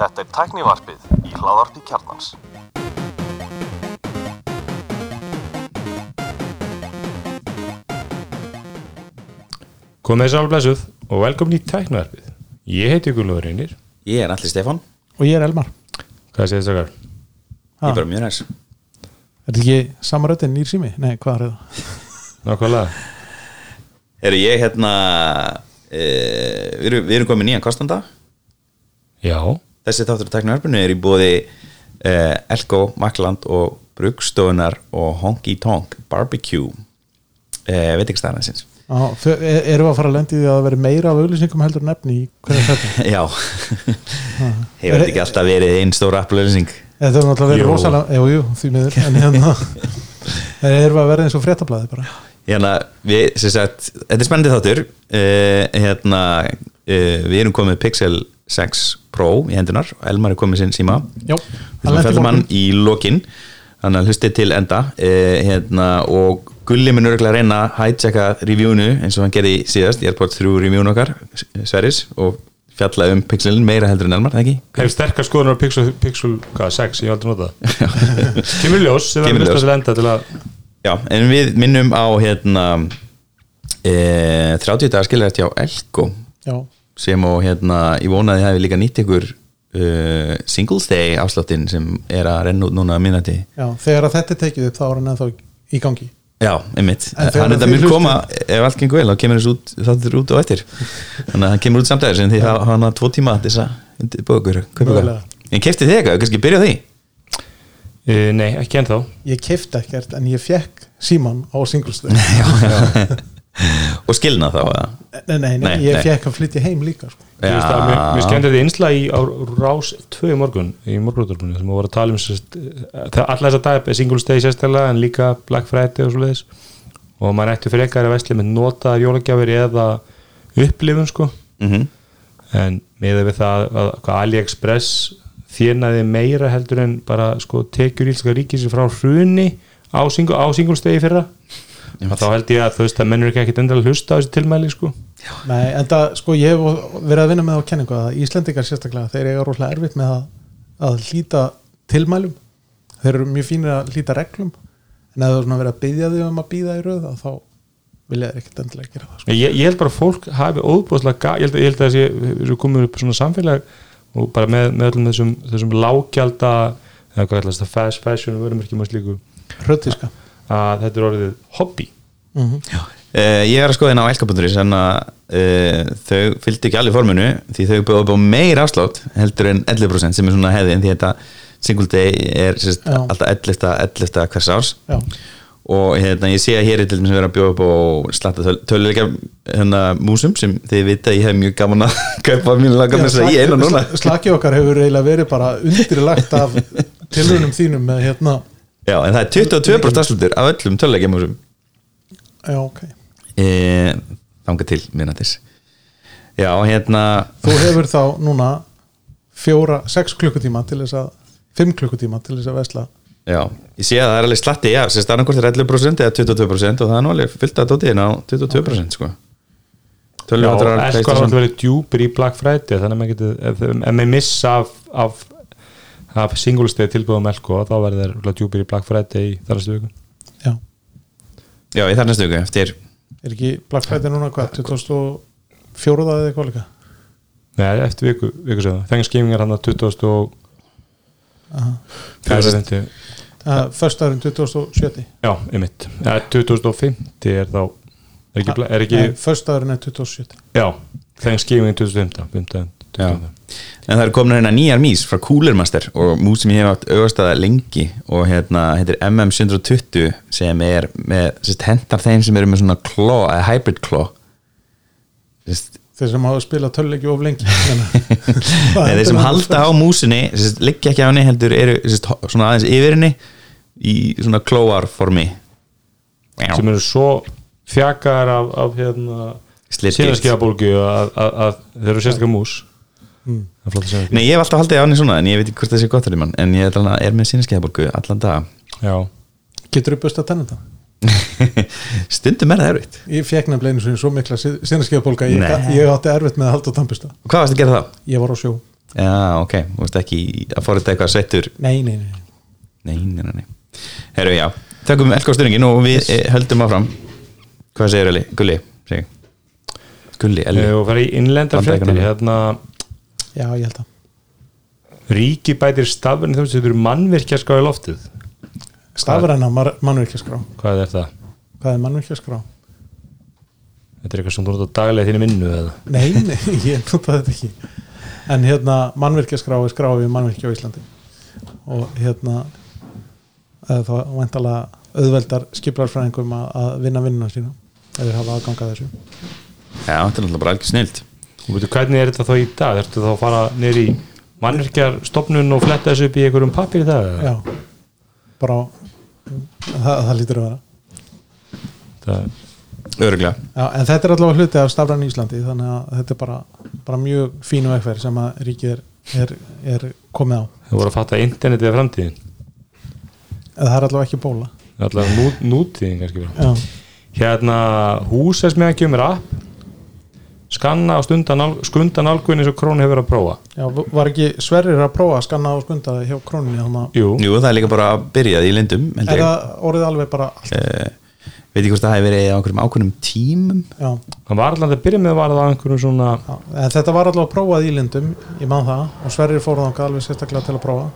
Þetta er tæknivarpið í hláðarpi kjarnans. Komið þess blessuð og velkomin í tæknaverfið. Ég heiti Guðlúður Reynir. Ég er allir Stefán, og ég er Elmar Hvað sé þess að gær? ég er bara mjög næs Er þetta ekki samaröðin nýr sími? Nei, hvað er það? Nákvæmlega. Eru ég hérna e, við, erum, við erum komin nýjan kostanda Já. Þessi þáttur af teknaröfninu er í bóði e, Elko, Makland og Brugstofunar og Honky Tonk Barbecue. E, veitingstæðansins Á, fyr- e- Erum við að fara að lendi því að það veri meira af auglýsingum heldur en efni í hverja þetta? Já. Hefur þetta ekki alltaf verið einn stóra aflöðsing Þetta er náttúrulega verið rosalega, jú, jú, því miður en hérna erum við að vera eins og fréttablaði bara Hérna, við, sem sagt, þetta er spennandi þáttur. E, hérna, e, við erum komið Pixel 6 Pro í hendunar og Elmar er komið sinn síma. Já, Við að fjalla mann í lokin. þannig að hlustið til enda. Eh, hérna, og Gulli mun örgulega reyna að hætjaka reviewnu eins og hann gerði síðast ég er bort þrjú reviewnu okkar Sveris og fjalla um pixelin meira heldur en elmar, ekki? Hefur sterkar skoðunar á Pixel, Pixel hvað, 6, ég hef aldrei notað. Kemur ljós, sem hlustast til enda til að, Já, en við minnum á hérna e, 30 dagar skiljaðast hjá Elko. Já, sem og hérna ég vonaði hafi líka nýtt ykkur uh, Singles Day afsláttinn sem er að renna út núna að minnati já, þegar að þetta er tekið upp þá er hann ennþá í gangi. Já, einmitt, hann þetta þið mun hlustið- koma ef allt gengur vel, þá kemur þessu út og eftir, þannig að hann kemur út samtæðis en því hafa hann að tvo tíma til þess að bókur, kaupa eitthvað. En kefti þið eitthvað, kannski byrja því e, nei, ekki ennþá. Ég kefti ekkert en ég fekk síman á singulstöð og skilna þá eða? Nei, nei, nei, Nei, ég nei. fekk að flytja heim líka sko. Þú veist að mér, mér skemmti þetta einsla í rás 2 í morgun, í morgunúttarpunni sem voru að tala um það allar þess að dag er Singles Day sérstaklega en líka Black Friday og svo leiðis og maður ætti frekar að vesli með notaðar jólagjafir eða upplifun sko mm en með við það að, hvað AliExpress þérnaði meira heldur en bara sko tekjur ílska ríkis frá hruni á, singulstegi fyrra. Og þá held ég að þú veist að mennur ekki ekkit endilega hlusta á þessi tilmæli sko. Nei, en það, sko, ég hef verið að vinna með á kenningu að Íslendingar sérstaklega, þeir eiga rosalega erfitt með að, að hlýta tilmælum. Þeir eru mjög fínir að hlýta reglum. En ef það er svona verið að byggja þig um að býða í röð þá vilja þeir ekkert endilega gera það sko. ég, ég held bara að fólk hafi óbúðslega ga- ég held, ég held að þessi, komið upp svona samfélag og bara með, með öllum þessum, þessum lágkjalda eða hvað ætlast að fast fashion vörumerkjum og slíku. Hröttíska að þetta er orðið hobby. Mm Uh, ég er að skoða hérna á elkapunkturis en að uh, þau fylgdu ekki allir forminu því þau búið upp á meir afslátt heldur en 11% sem er svona hefði en því þetta single day er sérst, alltaf 11. 11. hvers árs. Já, og hérna, ég sé að hér er til dæmis verið að bjóða upp á slatta töl, töluleika hérna, músum sem þið vita að ég hef mjög gaman að kaupa mínu laga með þess að ég einu núna. slaki okkar hefur eiginlega verið bara undirlagt af tilhörnum þínum með hérna. Já, en það er 22% afslutur af öllum töluleika músum Já, ok. E, þanga til minnatis Já, hérna. Þú hefur þá núna fjóra, sex klukkutíma til þess að fimm klukkutíma til þess að vesla Já, ég sé að það er alveg slatti, já, sem starfnarkort er 11% eða 22% og það er nú alveg fyllt að dótiðin á 22% sko. Já, Tölvuháttar Elko hafa alltaf verið djúpir í Black Friday þannig að maður getur, ef, maður missa af, af, af singlestegi tilbúðum Elko þá verður það djúpir í Black Friday í þarrastu viku. Já, Já, í þar næstu viku eftir. Er ekki Black Friday núna hvað, 2004 eða eitthvað líka? Nei, eftir viku, viku sér Thanksgiving er hann að 20 Aha. Fjögur fimmti. uh, Föstudagurinn 2007 Já, einmitt ja, 2050 er þá er ekki, er ekki Nei, Föstudagurinn er 2007 já, Thanksgiving 2015 15, Já. En það er komin hérna nýjar mís frá Cooler Master og mús sem ég hef átt auðvstaða lengi og hérna heitir MM720 sem er með, sérst, hendar þeim sem eru með svona claw, eða hybrid claw sérst, Þeir sem hafa spilað töluleiki of lengi. Nei, þeir sem halda á músinni liggja ekki á henni heldur eru sérst, svona aðeins yfir henni í svona klóar formi sem eru svo þjakaðar af, af hérna Slitgigt. síðanskeiðabólgu að, að, að þeir eru sérstaklega mús. Mm. það er að Nei, ég hef alltaf haldið á henni svona en ég veit ekki hvort það sé gott fyrir mann en ég er, er með sinniskeiðaborgu allan dag já, Getur upp búist að tenna þetta? stundum er það erfitt. Ég fekk nefnilega einu sinni svo mikla sinnaskeiðbólga ég, ég átti erfitt með að halda á tampusta hvað varst að gera það? ég var á sjó, já, ok, þú veist ekki að fóra þetta eitthvað settur nei, nei, nei. Nei, nei, nei, nei. herru, já, tökum elka á styrningin og við yes. höldum áfram. Hvað segir Eli? Gulli, segir. Gulli, Eli og fara í innlendar Bandaríkjunum. fréttir hérna já, ég held að ríki bætir stafurinn þú veist þetta eru mannvirkjaskrá í loftið stafræna mannvirkjaskrá hvað er það? hvað er mannvirkjaskrá? Þetta er eitthvað sem þú notar daglega í þínu vinnu eða? nei, nei, ég nota þetta ekki en hérna mannvirkjaskrá er skrá við mannvirkja á Íslandi og hérna eða þá væntalega auðveldar skiplarfræðingum að, að vinna vinnuna sína ef þeir hafa aðgangað þessu já, þetta er náttúrulega bara algjör snilt Og veitu, hvernig er þetta þá í dag? Ertu þá að fara neyri í mannvirkjarstofnun og fletta þessu upp í einhverjum pappir í dag? eða? já, bara það, það lítur að vera. Það, öruglega, Já, en þetta er allavega hluti af stafræn Íslandi þannig að þetta er bara, bara mjög fínu vegferð sem að ríkið er, er, er komið á. Þau voru að fatta internetið af framtíðin það er allavega ekki bóla. Allavega nú, nútíðin kannski hérna húsesmiðan kemur app skanna og skunda nálgun eins og krónu hefur verið að prófa. Já var ekki sverrir að prófa að skanna og skunda hjá að Jú, jú, það er líka bara að byrja í lindum er það orðið alveg bara allt? Uh, veit ég hvort það hefur verið á einhverjum ákveðnum tímum. Já, hann var alltaf að byrja með var það á einhverjum svona já, en þetta var allavega prófað í lindum ég man það og sverrir fór þangað alveg sérstaklega til að prófa.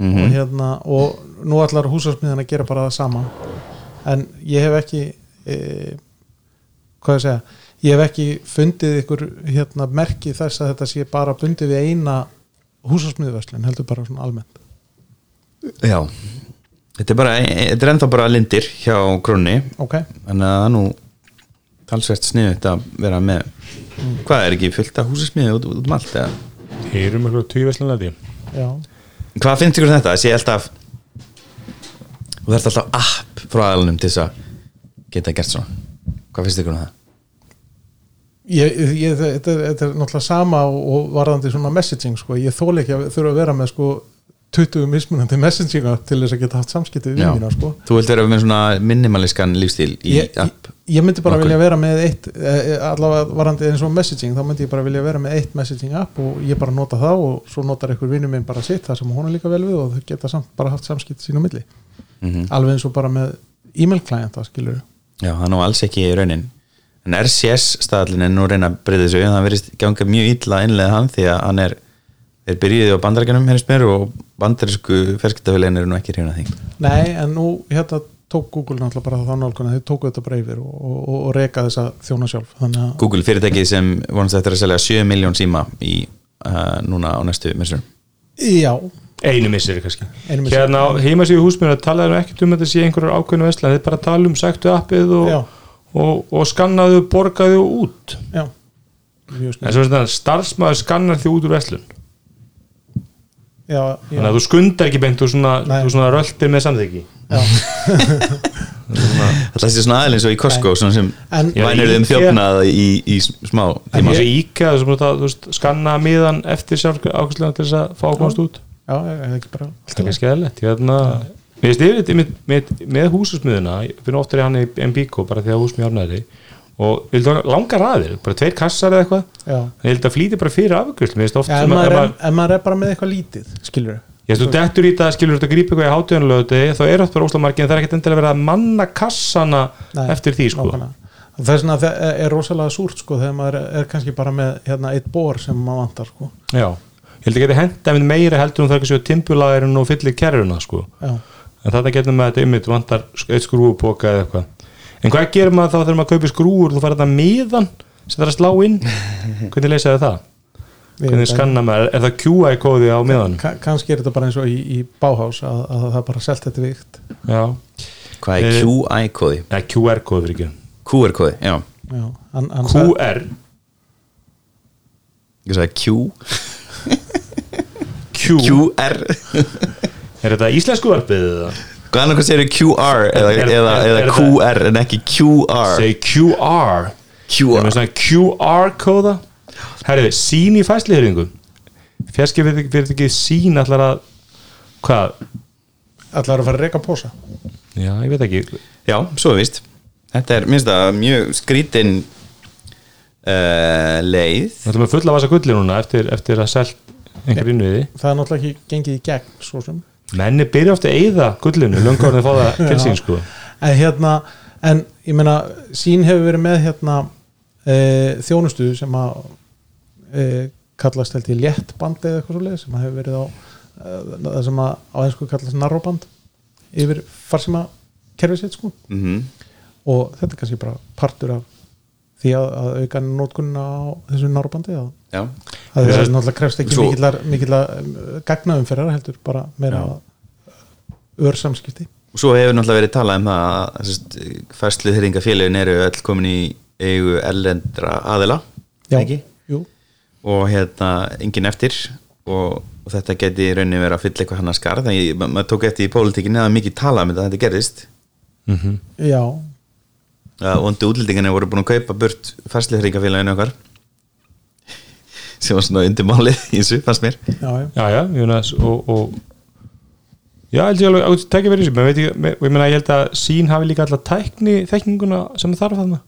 Mhm. og hérna og nú ætlar húsasmiðan að gera bara það sama. En ég hef ekki e, hvað ég hef ekki fundið ykkur hérna merki þess að þetta sé bara bundið við eina húsasmiðverslun heldur bara svona almennt. Já, þetta er bara þetta er ennþá bara lindir hjá krónni ok, þannig að það er nú talsvert sniðut að vera með. Hvað er ekki fullt af húsasmiði út, út um allt eða? heyrum tvíveslunlega já. Hvað finnst ykkur um þetta? Sé alltaf þú þarft alltaf app frá aðalunum til þess að geta gert svona. Hvað finnst ykkur um það? Ég, ég, þetta, þetta er náttúrulega sama og, varðandi svona messaging sko. ég þóli ekki að þurfa að vera með sko 20 mismunandi messenginga til þess að geta haft samskipti við vinnina sko þú vilt vera með svona minimalískan lífstíl ég, ég, myndi bara Nokkuð. vilja vera með eitt eh, allavega varandi eins og messaging þá myndi ég bara vilja vera með eitt messaging app og ég bara nota það og svo notar einhver vinnur minn bara sitt það sem hún er líka vel við og þau geta samt bara haft samskipt sín á milli Mhm. alveg eins og bara með e-mail klienta skilur Já, það er nú alls ekki í raunin en RCS staðallin er nú reyna að breyða þessu en það verðist ganga mjög illa innlega hann því að hann er þeir byrjuði á bandarækjanum hérnst mér og bandarísku ferskitafélagin eru nú ekki hrjóna því. Nei en nú hérna tók Google náttúrulega bara þá nálguna. Þau tóku þetta bara yfir og, og, og, og reka þessa þjóna sjálf. Þannig að Google fyrirtækið sem vonast eftir að selja 7 miljón síma í uh, núna á næstu missurum já, einu missir kannski. Einu misseri. hérna á heimasíðu húsmjörn að talaðu ekkert um að þetta sé einhverjar ákveðinu vesla þið bara tala um sæktu appið og, Já. Og, og skannaðu, borgaðu út. Já. En svo er þetta starfsmæður skannar því út úr veslun já, þannig já, að þú skundar ekki beint og svona, svona röltir með samþyggi já. Það sé svona aðeins og í Costco svona sem vænir þeim Ikea- þjófnað í, í smá Það tíma. er svo íka þú veist, skanna miðan eftir sjálf ákvæmslega til þess að fá að komast út? Já, ég hef ekki bara Það er ekki skæðilegt hérna, Mér finnst yfir þetta með, með, með húsasmiðuna ég finn oftar í hann í Mbíko bara því að húsmið árnaði og að langar aðir bara tveir kassar eða eitthvað. En ég held að flýti bara fyrir afgjöld mér finnst oft já sem að er, maður- er bara með eitthvað lítið skilur ég veist þú dettur í það skilur þetta að grípa eitthvað í hátíðanlöðu þá er oft bara óslamarki en það er ekkert endilega verið að manna kassana eftir því sko. það er svona að það er rosalega súrt sko þegar maður er, er kannski bara með hérna, eitt bor sem maður vantar sko. Já, ég held að geti henda með meira heldur en það er ekki svo timpulaðurinn og fyllir kerruna sko. Já, en þetta getur með að þetta ymmit vantar eitt skrúupoka eða eitthvað. En hvað gerir maður þá þegar maður kaupir skrúur þú fær þetta miðan sem það er að slá inn? Hvernig leysaði það? Hvernig skanna maður, er það QI kóði á miðan? Ka kannski er þetta bara eins og í, í Bauhaus að, að það bara selt þetta vikt. Já, Hvað er Eh, QI-kóði? Nei, QR kóði fyrir ekki QR-kóði, já. Já, hann, hann sagði- QR Ég sagði Q, QR er þetta íslensku varpið eða? Hvað annað hvað segir QR eða, Er- eða, er- eða er QR en ekki QR Segi QR Erum QR við svona QR kóða. Herriði, sín í fæsliðringu Fjarski fyrir ekki sín allar að hvað, ætlar að fara að reyka posa. Já, ég veit ekki. Já, svo er víst. Þetta er, minnst það, mjög skrítin uh, leið. Þetta er með fulla vasa gulli núna eftir, eftir að selt einhver innviði. Það er náttúrulega ekki gengið í gegn svo sem menni byrja ofta að eyða gullinu löngur en fá það til sín sko. En hérna, en ég meina sín hefur verið með hérna e, þjónustu sem að e, kallast held í léttband eða eitthvað svo leið sem að hefur verið á e, það sem að á einsku kallast narróband yfir farsima kerfið sitt sko. Mm og þetta er kannski bara partur af því að, að auka nótkunna á þessu narróbandi að, Já, að það er náttúrulega krefst ekki Svo- mikillar, mikillar gagnaumferðar heldur bara meira örsamskipti og svo hefur náttúrulega verið talað um það að færsluþyringafélagin eru öll komin í eigu ellendra aðila ekki? jú, og hérna engin eftir og, og þetta geti í rauninni verið að fylla eitthvað hann að skarð en ég- ma- maður tók eftir í pólitíkinni að mikið talað um þetta að þetta gerðist. Já að vondi útlendingarnir voru búin að kaupa burt færsluþyringafélaginu okkar. Sem var svona undir málið í þessu, fannst mér. Já, já. já, já, ég meina og, og já, held ég alveg að tekja verið þessu, ég, me- og ég meina ég held að sín hafi líka alltaf tækni þekkninguna sem þarf þarna.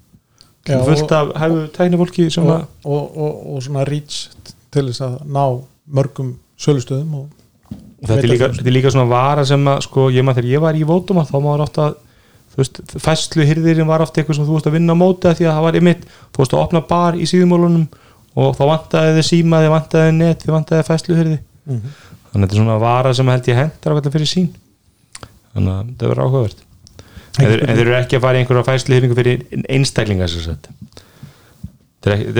Já, fullt af hefur tækni fólki sem og, að og, og, og svona reach til þess að ná mörgum sölustöðum og og þetta er líka, þetta er líka svona vara sem að sko, ég maður þegar ég var í Vótuma þá maður ofta þú veist, fæslu hyrðirinn var ofta eitthvað sem þú veist að vinna á móti af því að það var ymitt, þú veist að opna bar í síðumólunum og þá vantaði þið síma þið vantaði þið net, þið vantaði fæslu hyrði Mhm. þannig að þetta er svona vara sem held ég hendar ákveðlega fyrir sín. Þannig að þetta verður áhugavert. En þeir, eru ekki að fara í einhverja fæslu hyrningu fyrir einstaklinga sem sagt. Þetta er ekki-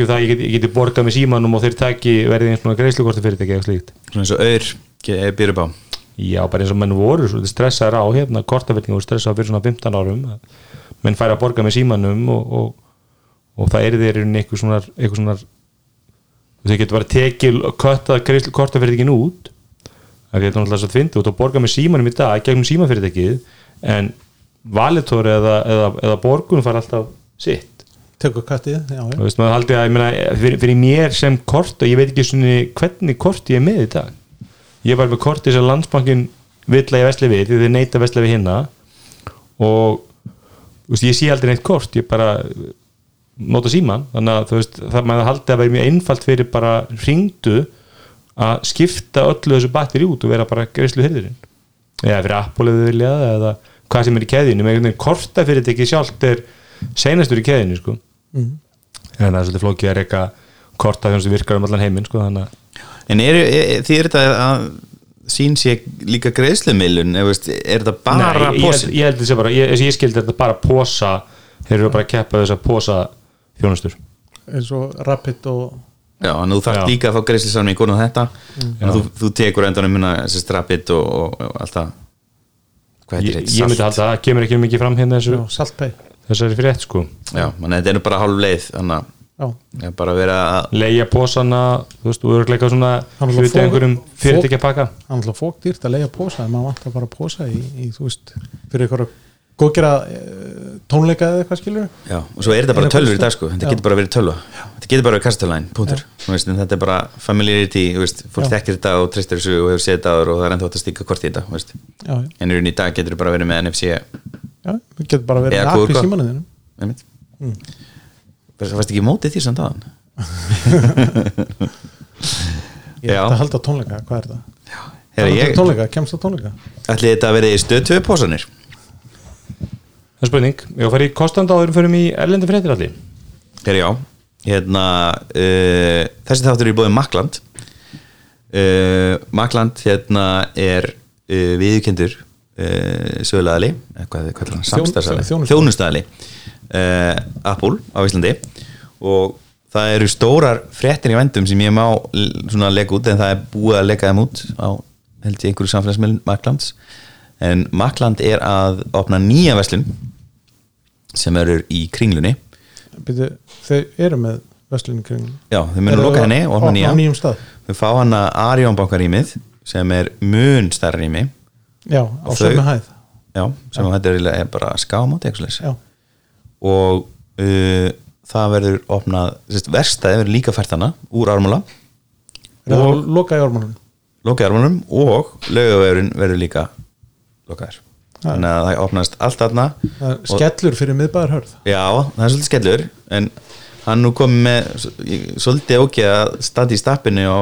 um það að ég geti, ég geti borgað með símanum og þeir taki verðið eins og greiðslukorti fyrirtæki eða slíkt Já, bara eins og menn voru stressaður á hérna, kortavertingu voru stressaður fyrir svona 15 árum að menn færi að borga með símanum og, og, og það er þeir eitthvað svona, svona þau getur bara tekið köttað kortavertingin út. Það getur náttúrulega svo fyndið út og borga með símanum í dag gegnum símafyrirtækið en valitor eða, eða, eða borgun fara alltaf sitt. Tekur kattið já, og veist maður haldið að ég meina, fyrir, fyrir mér sem kort og ég veit ekki svona hvernig kort ég er með í dag ég var með korti sem landsbankin vill að ég vesli við því þeir neita að vesla við hinna og veist, ég sé aldrei neitt kort ég bara nota síman þannig að þú veist, það maður haldið að vera mjög einfalt fyrir bara ringdu að skipta öllu þessu batteri út og vera bara greiðslu hyrðirinn eða fyrir Apple eða vilja það, eða hvað sem er í keðinu með einhvern veginn korta fyrir þetta ekki sjálft er seinastur í keðinu sko. Mhm. en það er svolítið flókið að reyka korta þegar sem virkar um allan heiminn sko, þannig að En er, er, því er þetta að sín sé líka greiðslumilun er, þetta bara Nei, ég, ég, ég ég, ég skildi þetta bara posa þeir eru bara að keppa þess að posa þjónustur. Eins og Rapid og Já, en þú þarf Já. líka að fá greiðslisamning og þetta. Já. en þú, þú tekur endanum minna þessi strapit og, og, og allt það. Hvað heitir ég myndi að það kemur ekki mikið fram hérna þessu, já, þessari frétt sko. Já, mann þetta er bara hálf leið þannig að bara að vera að leia posana, þú veist, og örgleika svona hluti einhverjum fyrirtækja pakka. hann er alltaf fók dýrt að leiða posa en maður vantar bara posa í, í þú veist, fyrir eitthvað góðgera eh, tónleika eða eitthvað skilur Já, og svo er þetta bara Eina tölfur í dag sko. Þetta Já. getur bara verið tölva. Þetta getur bara verið kastalæn, punktur. Þú veist, en þetta er bara familiarity, þú veist, fólk þekkir þetta og treystir þessu og hefur séð þetta áður og það er ennþá að stíka kort í þetta þú veist. já, já, en í dag getur bara verið með NFC já, það getur bara verið það fannst ekki mótið því samt aðan ég Já. ætla að halda tónleika, hvað er það? Herra, Halda ég, tónleika, kemst það tónleika? ætli þetta að verið stöð tvö pósanir það er spurning, ég fara í kostanda áður en förum í erlendi fréttir allir Herra, já, hérna uh, þessi þáttur er í bóðin Makland uh, Makland hérna er uh, viðkendur uh, sögulegali hvað er það, samstæðsali þjónustu- þjónustæðali uh, Apple á Íslandi. Og það eru stórar fréttir í vendum sem ég má lega út en það er búið að lega þeim út á held ég einhverju samfélagsmiðlun Maklands en Makland er að opna nýja verslun sem verður í kringlunni. Byrju, þau eru með verslunni kring Já, þau munum loka henni og opna nýja Þau fá hana Arjón bankarýmið sem er mun stærra rými. Já, á sömu hæð. Já, sem þetta er, bara skámáti já, og uh, það verður opnað verstaði verður líka fært hana úr ármála er það að loka í ormanum lokaði ármálum og laugavegurinn verður líka lokaður. Þannig að það opnast allt er skellur fyrir miðbæðarhörð Já, það er svolítið skellur en hann nú komið með svolítið ógeð að standi í stappinu á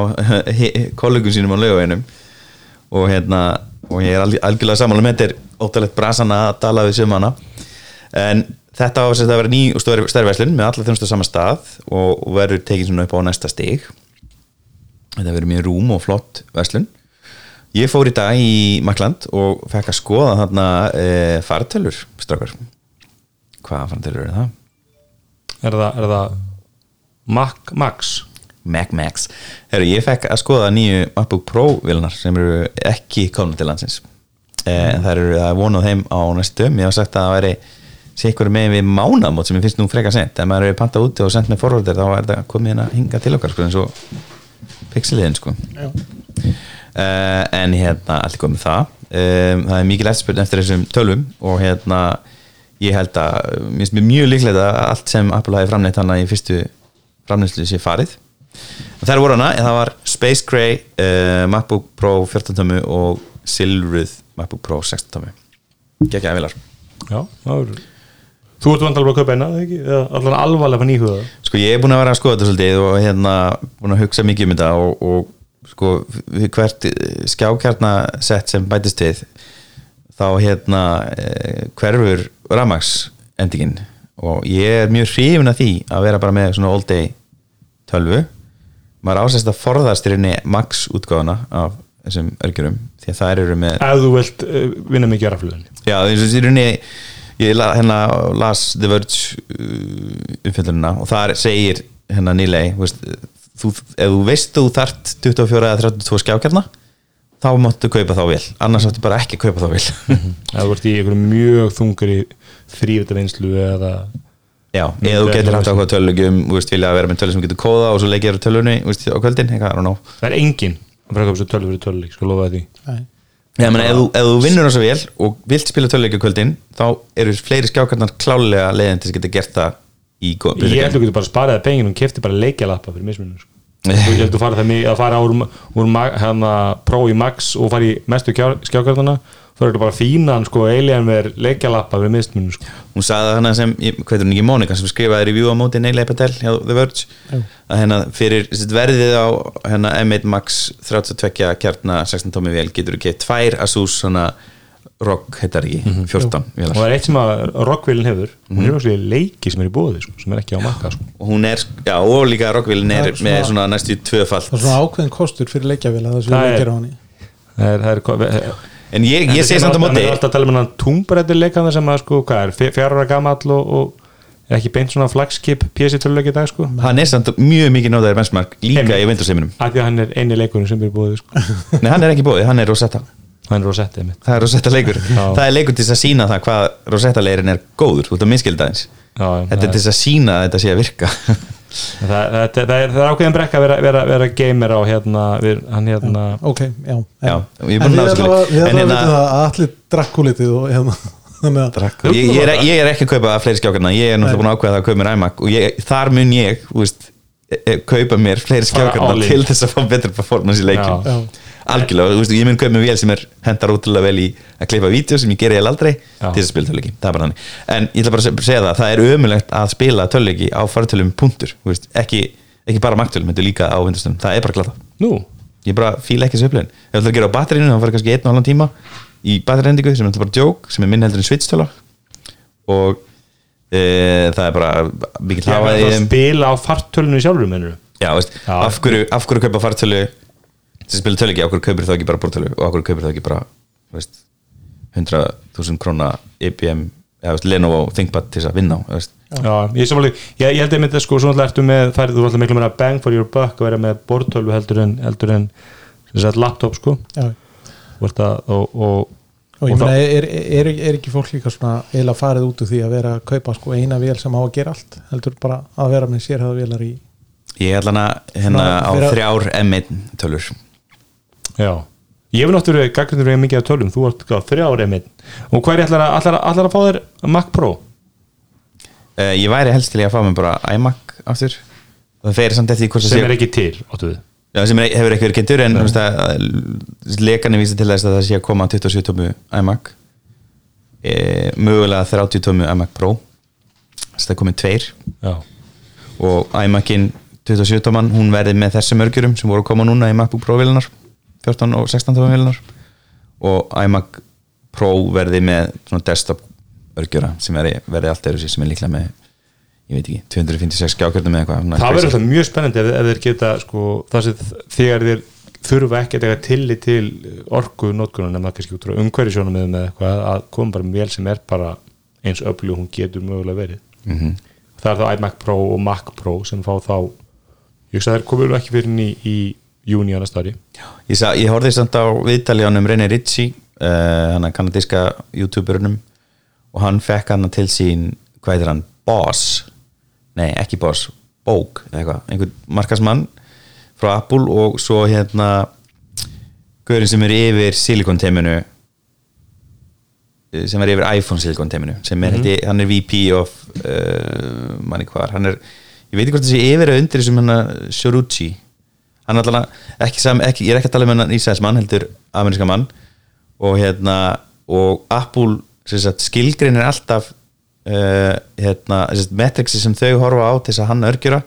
kollegum sínum á laugavinum og hérna og ég er alg- algjörlega sammála með þetta er óttalegt brasana að tala við sömana en þetta á að vera ný og stóri stærverslun með alla þjónustu á sama stað og, verður tekið svona upp á næsta stig. Þetta verður mjög rúm og flott verslun. Ég fór í dag í Makland og fekk að skoða þarna e, fartölur strákar. Hvaða fartölur það? Er það, er það Mac, Max? Mac Max. Heru, ég fekk að skoða nýju MacBook Pro vilnar sem eru ekki komna til landsins. Eh, en það að vonað þeim á næstum ég hef sagt að það væri sé ykkur með við mánamót sem ég finnst nú freka sent ef maður er pantað úti og sendt með forvardir þá er það komið hérna að hinga til okkar sko, eins og pixeliðin sko. Uh, en hérna allt er komið það. Um, það er mikil eftirspurn eftir þessum tölvum og hérna ég held að mér finnst mér mjög líklegt að allt sem Apple hafi framleitt hana í fyrstu framleiðslu sé farið. Og það voru hana, það var Space Gray uh, MacBook Pro 14 tómu og Silruð MacBook Pro 16 tómu geggjaði vilar Já, það er Þú ert vandalega að kaupa eina, ekki? Allan alvarlega fann íhuga sko ég er búin að vera að skoða þetta svolítið og hérna búin að hugsa mikið um þetta og, og sko hvert skjákjarnasett sem bætist við þá hérna eh, hverfur Ramax endingin og ég er mjög hrifin að því að vera bara með svona all day tölvu. Maður ásæst að forðast í rauninni Max útgáfuna af þessum örgjurum því að það eru með Ef þú vilt uh, vinna mikið rafluðinni Já, í rauninni ég la, hérna las The Verge uh, umfjöldunina og þar segir hérna nýlei þú, ef þú veist þú þart 24 eða 32 skjákjarna þá máttu kaupa þá vel annars áttu bara ekki að kaupa þá vel Ef þú ert í einhverju mjög þungri þrývita vinslu eða Já, eða þú getur haft ákvað veist, vilja vera með tölu sem getur kóða og svo leikir tölunni þú veist, á kvöldin, eitthvað, I don't know. Það er engin að að kaupa sér tölvu fyrir tölvuleik, sko lofa því. Nei. Já, menn, ef, þú, ef þú vinnur það svo vel og vilt spila töluleikja kvöldin þá eru fleiri skjákarnar klálega leiðin til þess að geta gert það í góð Ég held að þú getur bara sparaði pengin og kefti bara leikjalappa fyrir mismunum sko. Ég held að þú fara það mig að fara úr, úr ma- hérna, Pro í Max og fara í mestu skjákartana þá er þetta bara fínan sko alien með leikjalappa fyrir mismunum sko. hún sagði hana sem, ég- hvað er hún ekki Mónika sem skrifaði review á móti Neila Patel hjá The Verge að hérna fyrir sitt verðið á hérna M1 Max 32 kjarna 16 tómi vel getur þú keitt tvær Asus svona rock heitar ekki, 14 og það er eitt sem að rockvillin hefur hún er også leiki sem er í bóði sko, sem er ekki á makka sko. og hún er, já og líka rockvillin er er svona- með svona næstu tvöfalt. Það er svona ákveðin kostur fyrir leikjavila það sem Það við er- það er, það er, en ég, ég segi samt á móti er alltaf að tala um hann túmbrættir leikana sem að sko, hvað er, fjara ára gamall og, og er ekki beint svona flagskip PC töluleik í dag sko? Hann er samt mjög mikið nóðaðir benchmark líka Einmitt. í Windows-heiminum. Af því að hann er eini leikurinn sem er bóði sko. nei hann er ekki bóðið, hann er Rosetta. Hann er rosettið mitt það er Rosetta leikur, það er leikur til að sína það hvað Rosetta leirin er góður, þú ert að minnskilda eins þetta er til að sína að þetta sé að virka það, það, það, það, er, það er ákveðin brekka að vera, vera, vera gamer á hérna, við, hann hérna. Ok, já, Já, en, en við skilja. að hérna- vita það að allir drakku litið og hérna þannig að Drakk. ég, ég, er, ég er ekki að kaupa fleiri skjákarna ég er náttúrulega búin að ákveða að kaupa mér iMac. Og ég, þar mun ég veist, e- e- kaupa mér fleiri skjákarna til þess að fá betra performance í leikin Já. já, algjörlega, þú veist, ég mun kaupa mér vél sem er hendar útrúlega vel í að klippa vídeo sem ég geri eða aldrei Já. til að spila töluleiki, það er bara þannig. En ég ætla bara að se- segja það, það er ömulegt að spila töluleiki á fartölum punktur þú veist, ekki, ekki bara magtölum, þetta er líka á vindustunum, það er bara glata nú, ég bara fíla ekki þessu upplifin ef þú ætlar að gera á batterinu þá farið kannski einn og halvan tíma í batterendingu sem er bara joke sem er minn heldur en switch-töla og e, það er bara mikið það hafa er í að spila á fartölunum sjálfur já, veist, Já. af, hverju, af hverju kaupa fartölu að spila töluleiki, af hverju kaupir þá ekki bara bortölu og af hverju kaupir þá ekki bara þú veist, 100.000 króna IBM, eða veist, Lenovo ThinkPad til þess að vinna á þú veist. Já, ég, sammála, ég, ég held að mynda sko, svona ertu með, færið, þú ætla miklu meira bang for your buck að vera með bortölvu heldur en, heldur en sem sagt, laptop sko já. og, og, og, og ég meina, er, er, er ekki fólk líka svona eila farið út úr því að vera að kaupa sko eina vél sem á að gera allt heldur bara að vera með sérhæða vélar í ég ætla hana hérna Svona, á að- þrjár M1 tölur já. Ég hef náttúrulega gagnir verið mikið af tölum. Þú ert þrjá árið minn og hvað er allar, að- allar, allar að fá þér Mac Pro? Uh, ég væri helst til að fá mér bara iMac aftur. Það fer samt eftir sem sé er ekki til, áttu við. Já, sem er, hefur ekki verið kynntur en að lekarnir vísa til þess að það sé að koma 27 tómu iMac. E, mögulega 30 tómi iMac Pro. Þess að það er komið tveir. Já, og iMacin 27 tóman hún verði með þessum örgjurum sem voru að koma núna í MacBook Pro vilunar 14 og 16 tóman vilunar og iMac Pro verði með svona desktop örgjura sem verði, verði allt öðru sem er líklega með ég veit ekki, 256 skjákjörnum eða eitthvað svona það verður alltaf mjög spennandi ef, ef þeir geta sko, það sem þegar þeir þurfa ekki að taka tillit til orku notkunar nema kannski út frá umhverju sjónum með eitthvað að koma bara með vel sem er bara eins öflug hún getur mögulega verið. Mhm. það er þá iMac Pro og Mac Pro sem fá þá ég hugsa að þeir komur ekki fyrir inn í, í júni á næsta ári Ég, ég horfði samt á viðtali ánum René Ritchie uh, hann að kanadíska youtuberunum og hann fekk hann til sín hvað heitir hann, Boss? Nei, ekki Boss, Bók einhvern markasmann frá Apple og svo hérna gaurin sem er yfir silikonteiminu eh, sem er yfir iPhone silikonteiminu sem er, mm -hmm. hann er VP of uh, manni hvar, hann er ég veit ekki hvort þessi yfir eða undir sem hann að Shoruchi hann er alltaf ekki, sam, ekki, ég er ekki að tala um hann Ísæs mann, heldur ameríska mann. Og hérna og Apple sem sagt, skilgrin er alltaf uh, hérna, metrixi sem þau horfa á til þess að hann örgjura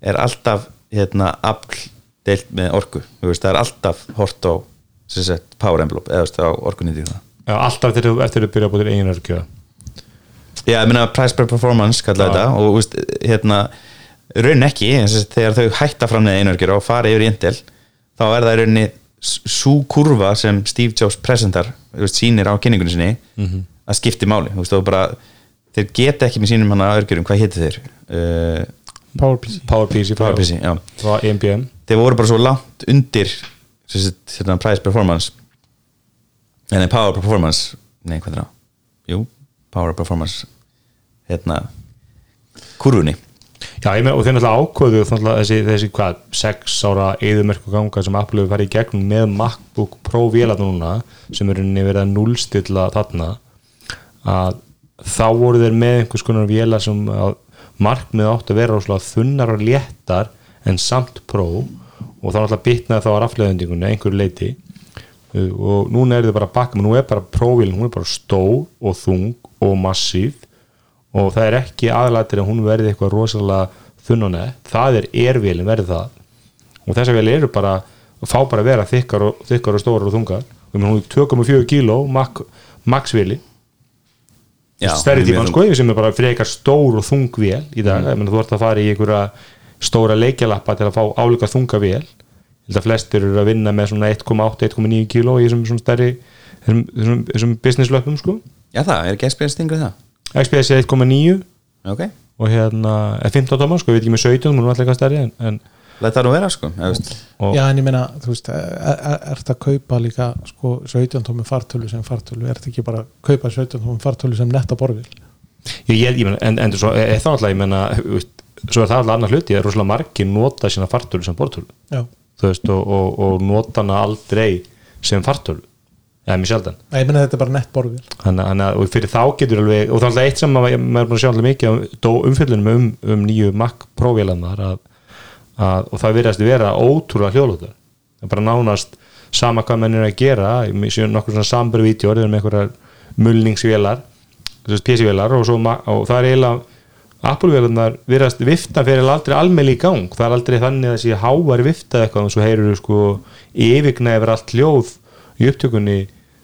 er alltaf hérna, afl deilt með orku, þú veist, það er alltaf hort á sagt, power envelope eða veist, á það. Já, alltaf eftir, eftir að byrja að búið eigin örkjöða Já, ég meina price per performance kallaði þetta og veist, hérna raun ekki, en sem sagt, þegar þau hætta fram neða einörgjur og fara yfir í Intel þá er það í rauninni svo kurva sem Steve Jobs presentar sýnir á kynningunni sinni Mhm. að skipti máli, þú veist, og bara þeir geta ekki með sínum hana örgjurum, hvað héti þeir? Uh, PowerPC PowerPC frá, PowerPC, já þeir voru bara svo langt undir sem sagt, hérna, price performance. En power performance. Nei, hvað er það? Jú, power performance hérna kurvunni Já, með, og þeir náttúrulega ákvöðu þessi, þessi hvað, sex ára eðumerku ganga sem Apple hefur farið í gegnum með MacBook Pro vélarna núna sem eru verið að núlstilla þarna að þá voru þeir með einhvers konar vélar sem markmið átt að vera rosalega þunnar og léttar en samt Pro og þá náttúrulega bitnaði þá að rafleðendingunni einhverju leiti Uh, og núna er þið bara bakka nú er bara Pro-vélin, hún er bara stór og þung og massív og það er ekki aðlættir að hún verði eitthvað rosalega þunn og neð. Það er ervélin verði það. Og þessar vél eru bara fá bara að vera þykkar og, þykkar og stórar og þungar. Og hún er 2,4 kíló mak, maxvéli stærri tíman sko sem er bara frekar stór og þung vél í dag, mm. þú ert að fara í einhverja stóra leikjalappa til að fá álíka þunga vél. Ég held að flestir eru að vinna með svona 1,8-1,9 kíló í þessum stærri þessum, þessum, business löpum sko. Já það, er stingur það XPS er 1,9 Ok, og hérna er 15 tómar sko, ég veit ekki með 17 hún er alltaf eitthvað stærri en, en let það nú vera sko Já en ég meina, þú veist, er, er, ert að kaupa líka sko 17 tómi fartölu sem fartölu? Ert ekki bara að kaupa 17 tómi fartölu sem netta borðil ég, ég, ég meina, en, en svo er það alltaf ég meina, svo er það alltaf annar hluti það er rosalega margir nota sína fartölu sem bortölu Já, þú veist, og, og, og nota hana aldrei sem fartölu eða mjög sjaldan. Nei, ég meina þetta er bara nett borðil Þannig að og fyrir þá getur alveg og það er alltaf eitt sem maður er búin að sjá alltaf mikið um umfyllunum um, um nýju Mac Pro-vélarnar að, að, og það virðast vera ótrúlega hljóðlótar það er bara nánast sama hvað menn er að gera ég sé nokkur svona samburvídeór eða með einhverjar mulningsvélar PC-vélar og, og það er eiginlega Apple-vélarnar virðast vifta fyrir aldrei almenni í gang. Það er aldrei þannig að þessi hávar vifta eitthvað og svo heyrur sko yfirgna yfir allt hljóð í upptökunni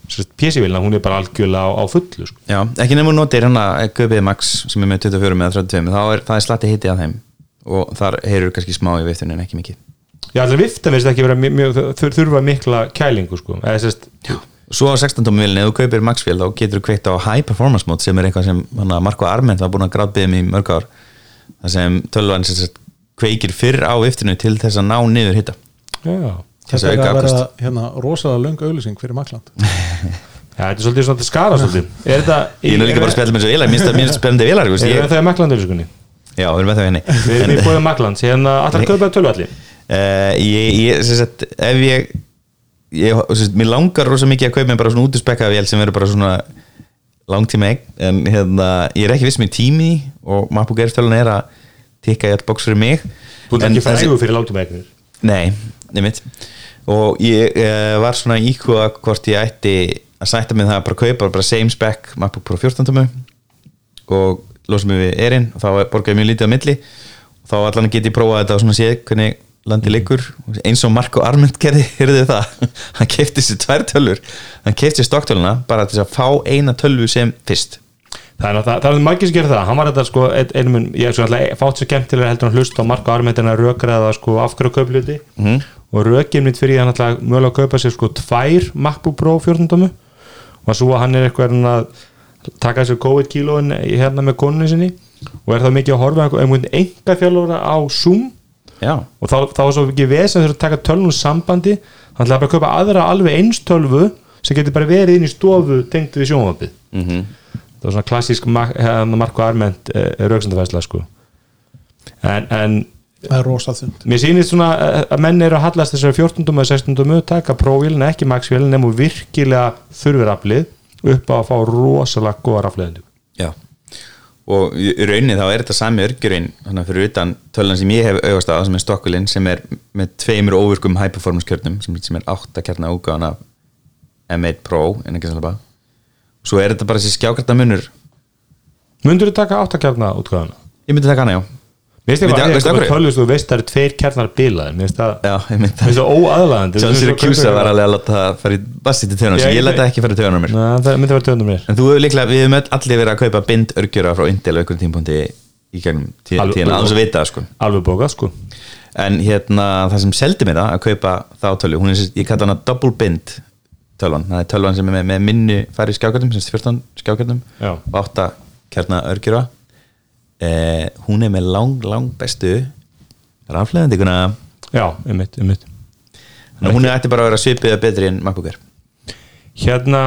PC-vélina, hún er bara algjörlega á, á fullu sko. Já, ekki nefnum að notir hérna GB Max sem er með 24 með 32 þá er er slatti hitti að þeim. Og þar heyrur kannski smá í viftunni en ekki mikið. Já, allir vifta veist ekki vera mjög, mjög, þur- þurfa mikla kælingu sko. eða sérst, Svo á 16 tómi vilin, ef þú kaupir Max-vél þá getur þú kveikt á High Performance Mode sem er eitthvað sem hana, Marko Arment var búin að gráðbyggja mig í mörg ár. Það sem tölvan kveikir fyrr á viftinu til þess að ná niður hitta já, Þetta að er að vera hérna, rosalega löng auðlýsing fyrir Makland Já, þetta er svolítið svona skara svolítið. Er þetta Ég er líka bara að spjalla með þessu vélar, mér finnst það- mér finnst það spennandi vélar þú veist, Er ég, það Makland auðlýsingunni? Já, við erum með það henni Við erum í bóðið Makland Hérna allar að kaupa tölvalli Uh, ég, ég, sem sagt, ef ég, ég sem sagt, mér langar rosa mikið að kaupa mér bara svona útuspekka vél sem verður bara svona langtíma eign, en hérna ég er ekki viss með tími í og MacBook Air stölan er að tikka í all box fyrir mig. Þú ert ekki frægur fyrir látum egnir Nei, nefnitt og ég uh, var svona íkvað hvort ég ætti að sætta mig það að bara kaupa bara same spec MacBook Pro 14 tómu og losa mig við erinn og þá borga ég mjög lítið á milli. Og þá allan get ég prófað þetta og svona séð hvernig landi liggur. Eins og Marko Arment gerði, heyrðu þið það? Hann kefti sér tvær tölvur hann kefti sér stokktöluna bara til að fá eina tölvu sem fyrst Það er það er margir sem gerir það. Hann var þetta sko, ein, einum, ég er svo alltaf fátt svo skemmtilega heldur hann hlusta á Marko Armentina rökraða sko afhverju kaupluti Mhm. -hmm. og rökið mitt fyrir hann alltaf mögulega að kaupa sér sko tvær MacBook Pro 14 tómu og svo að hann er eitthvað að taka sér COVID kílóin hérna með konunni sinni. Og er það mikið að horfa einhvern enga fjálfóra á Zoom. Já, og þá, þá er svo ekki vesend þegar að taka tölvun sambandi. Þannig að bara að kaupa aðra alveg eins tölvu sem getur bara verið inn í stofu tengt við sjónvapið mm það var svona klassísk hérna, Marko Arment eh, rauksendafæsla sko en, en það er rosa þund mér sýnist svona eh, að menn eru að hallast þessari 14. og 16. taka prófílin ekki maxvélin nefnum virkilega þurfir aflið upp á að fá rosalega góða rafleðindu já og í rauninni þá er þetta sami örgjurinn þannig að fyrir utan tölunan sem ég hef auðvast á sem er stokkulinn sem er með tveimur óvirkum high performance kjörnum sem, sem er 8 kjarna úgáðan af M1 Pro en ekki svolítið svo er þetta bara þessi skjákarta munur. Mundur þú taka áttakjarna útgáðana? ég myndi taka hana já. Mér finnst það af bara hverju? tölvist og veist það eru tveir kjarnar bilaðir. Mér finnst það Mér finnst það óaðlaðandi. John Syracuse var alveg að láta það fara í bassi til töðunar Já, sem ég læta ekki fara í töðunar mér. Það myndi að vera töðnum mér. En þú hefur líklega, við hefum allir verið að kaupa bind örgjura frá Intel á einhvern tímpúndi í gegnum tí- Alveg- að vita sko. Alveg bókað sko. En hérna það sem seldi mér það að kaupa þá tölvu, hún er, tölvan, það er tölvan sem er með, með minni færi skjákjöldum, sem er 14 skjákjöldum Já. og 8 kjarna örgjura eh, hún er með lang, lang bestu rafleðandikuna Já, einmitt, einmitt. Þannig að hún er ætti bara að vera svipið betri en MacBook Air. Hérna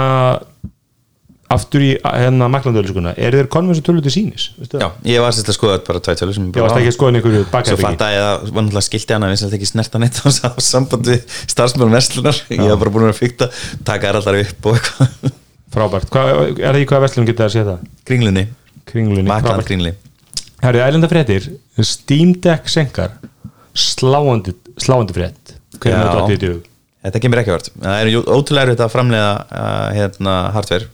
aftur í hérna maklandöluskuna eru þeir konum þessu tölvu til sínis? það? já, ég var sérst að skoða bara tvær tölur Ég varst ekki að skoða einhverju svo bakherbergi fatt að ég var náttúrulega skilti hana við sem ekki snerta neitt á sá- samband við starfsmjörn Vestlunar ég var bara búin að fykta, taka þær allar upp og eitthvað. Frábært, Hva, er það í hvað vestlum geta að sé það? kringlunni, Kringlunni, makland kringli Herri, ælenda fréttir. Steam Deck senkar. Sláandi, sláandi frétt. Hvernig er þetta? Þetta kemur ekki vart. Það er ótrúlega erfitt að framlega uh, hérna, hardware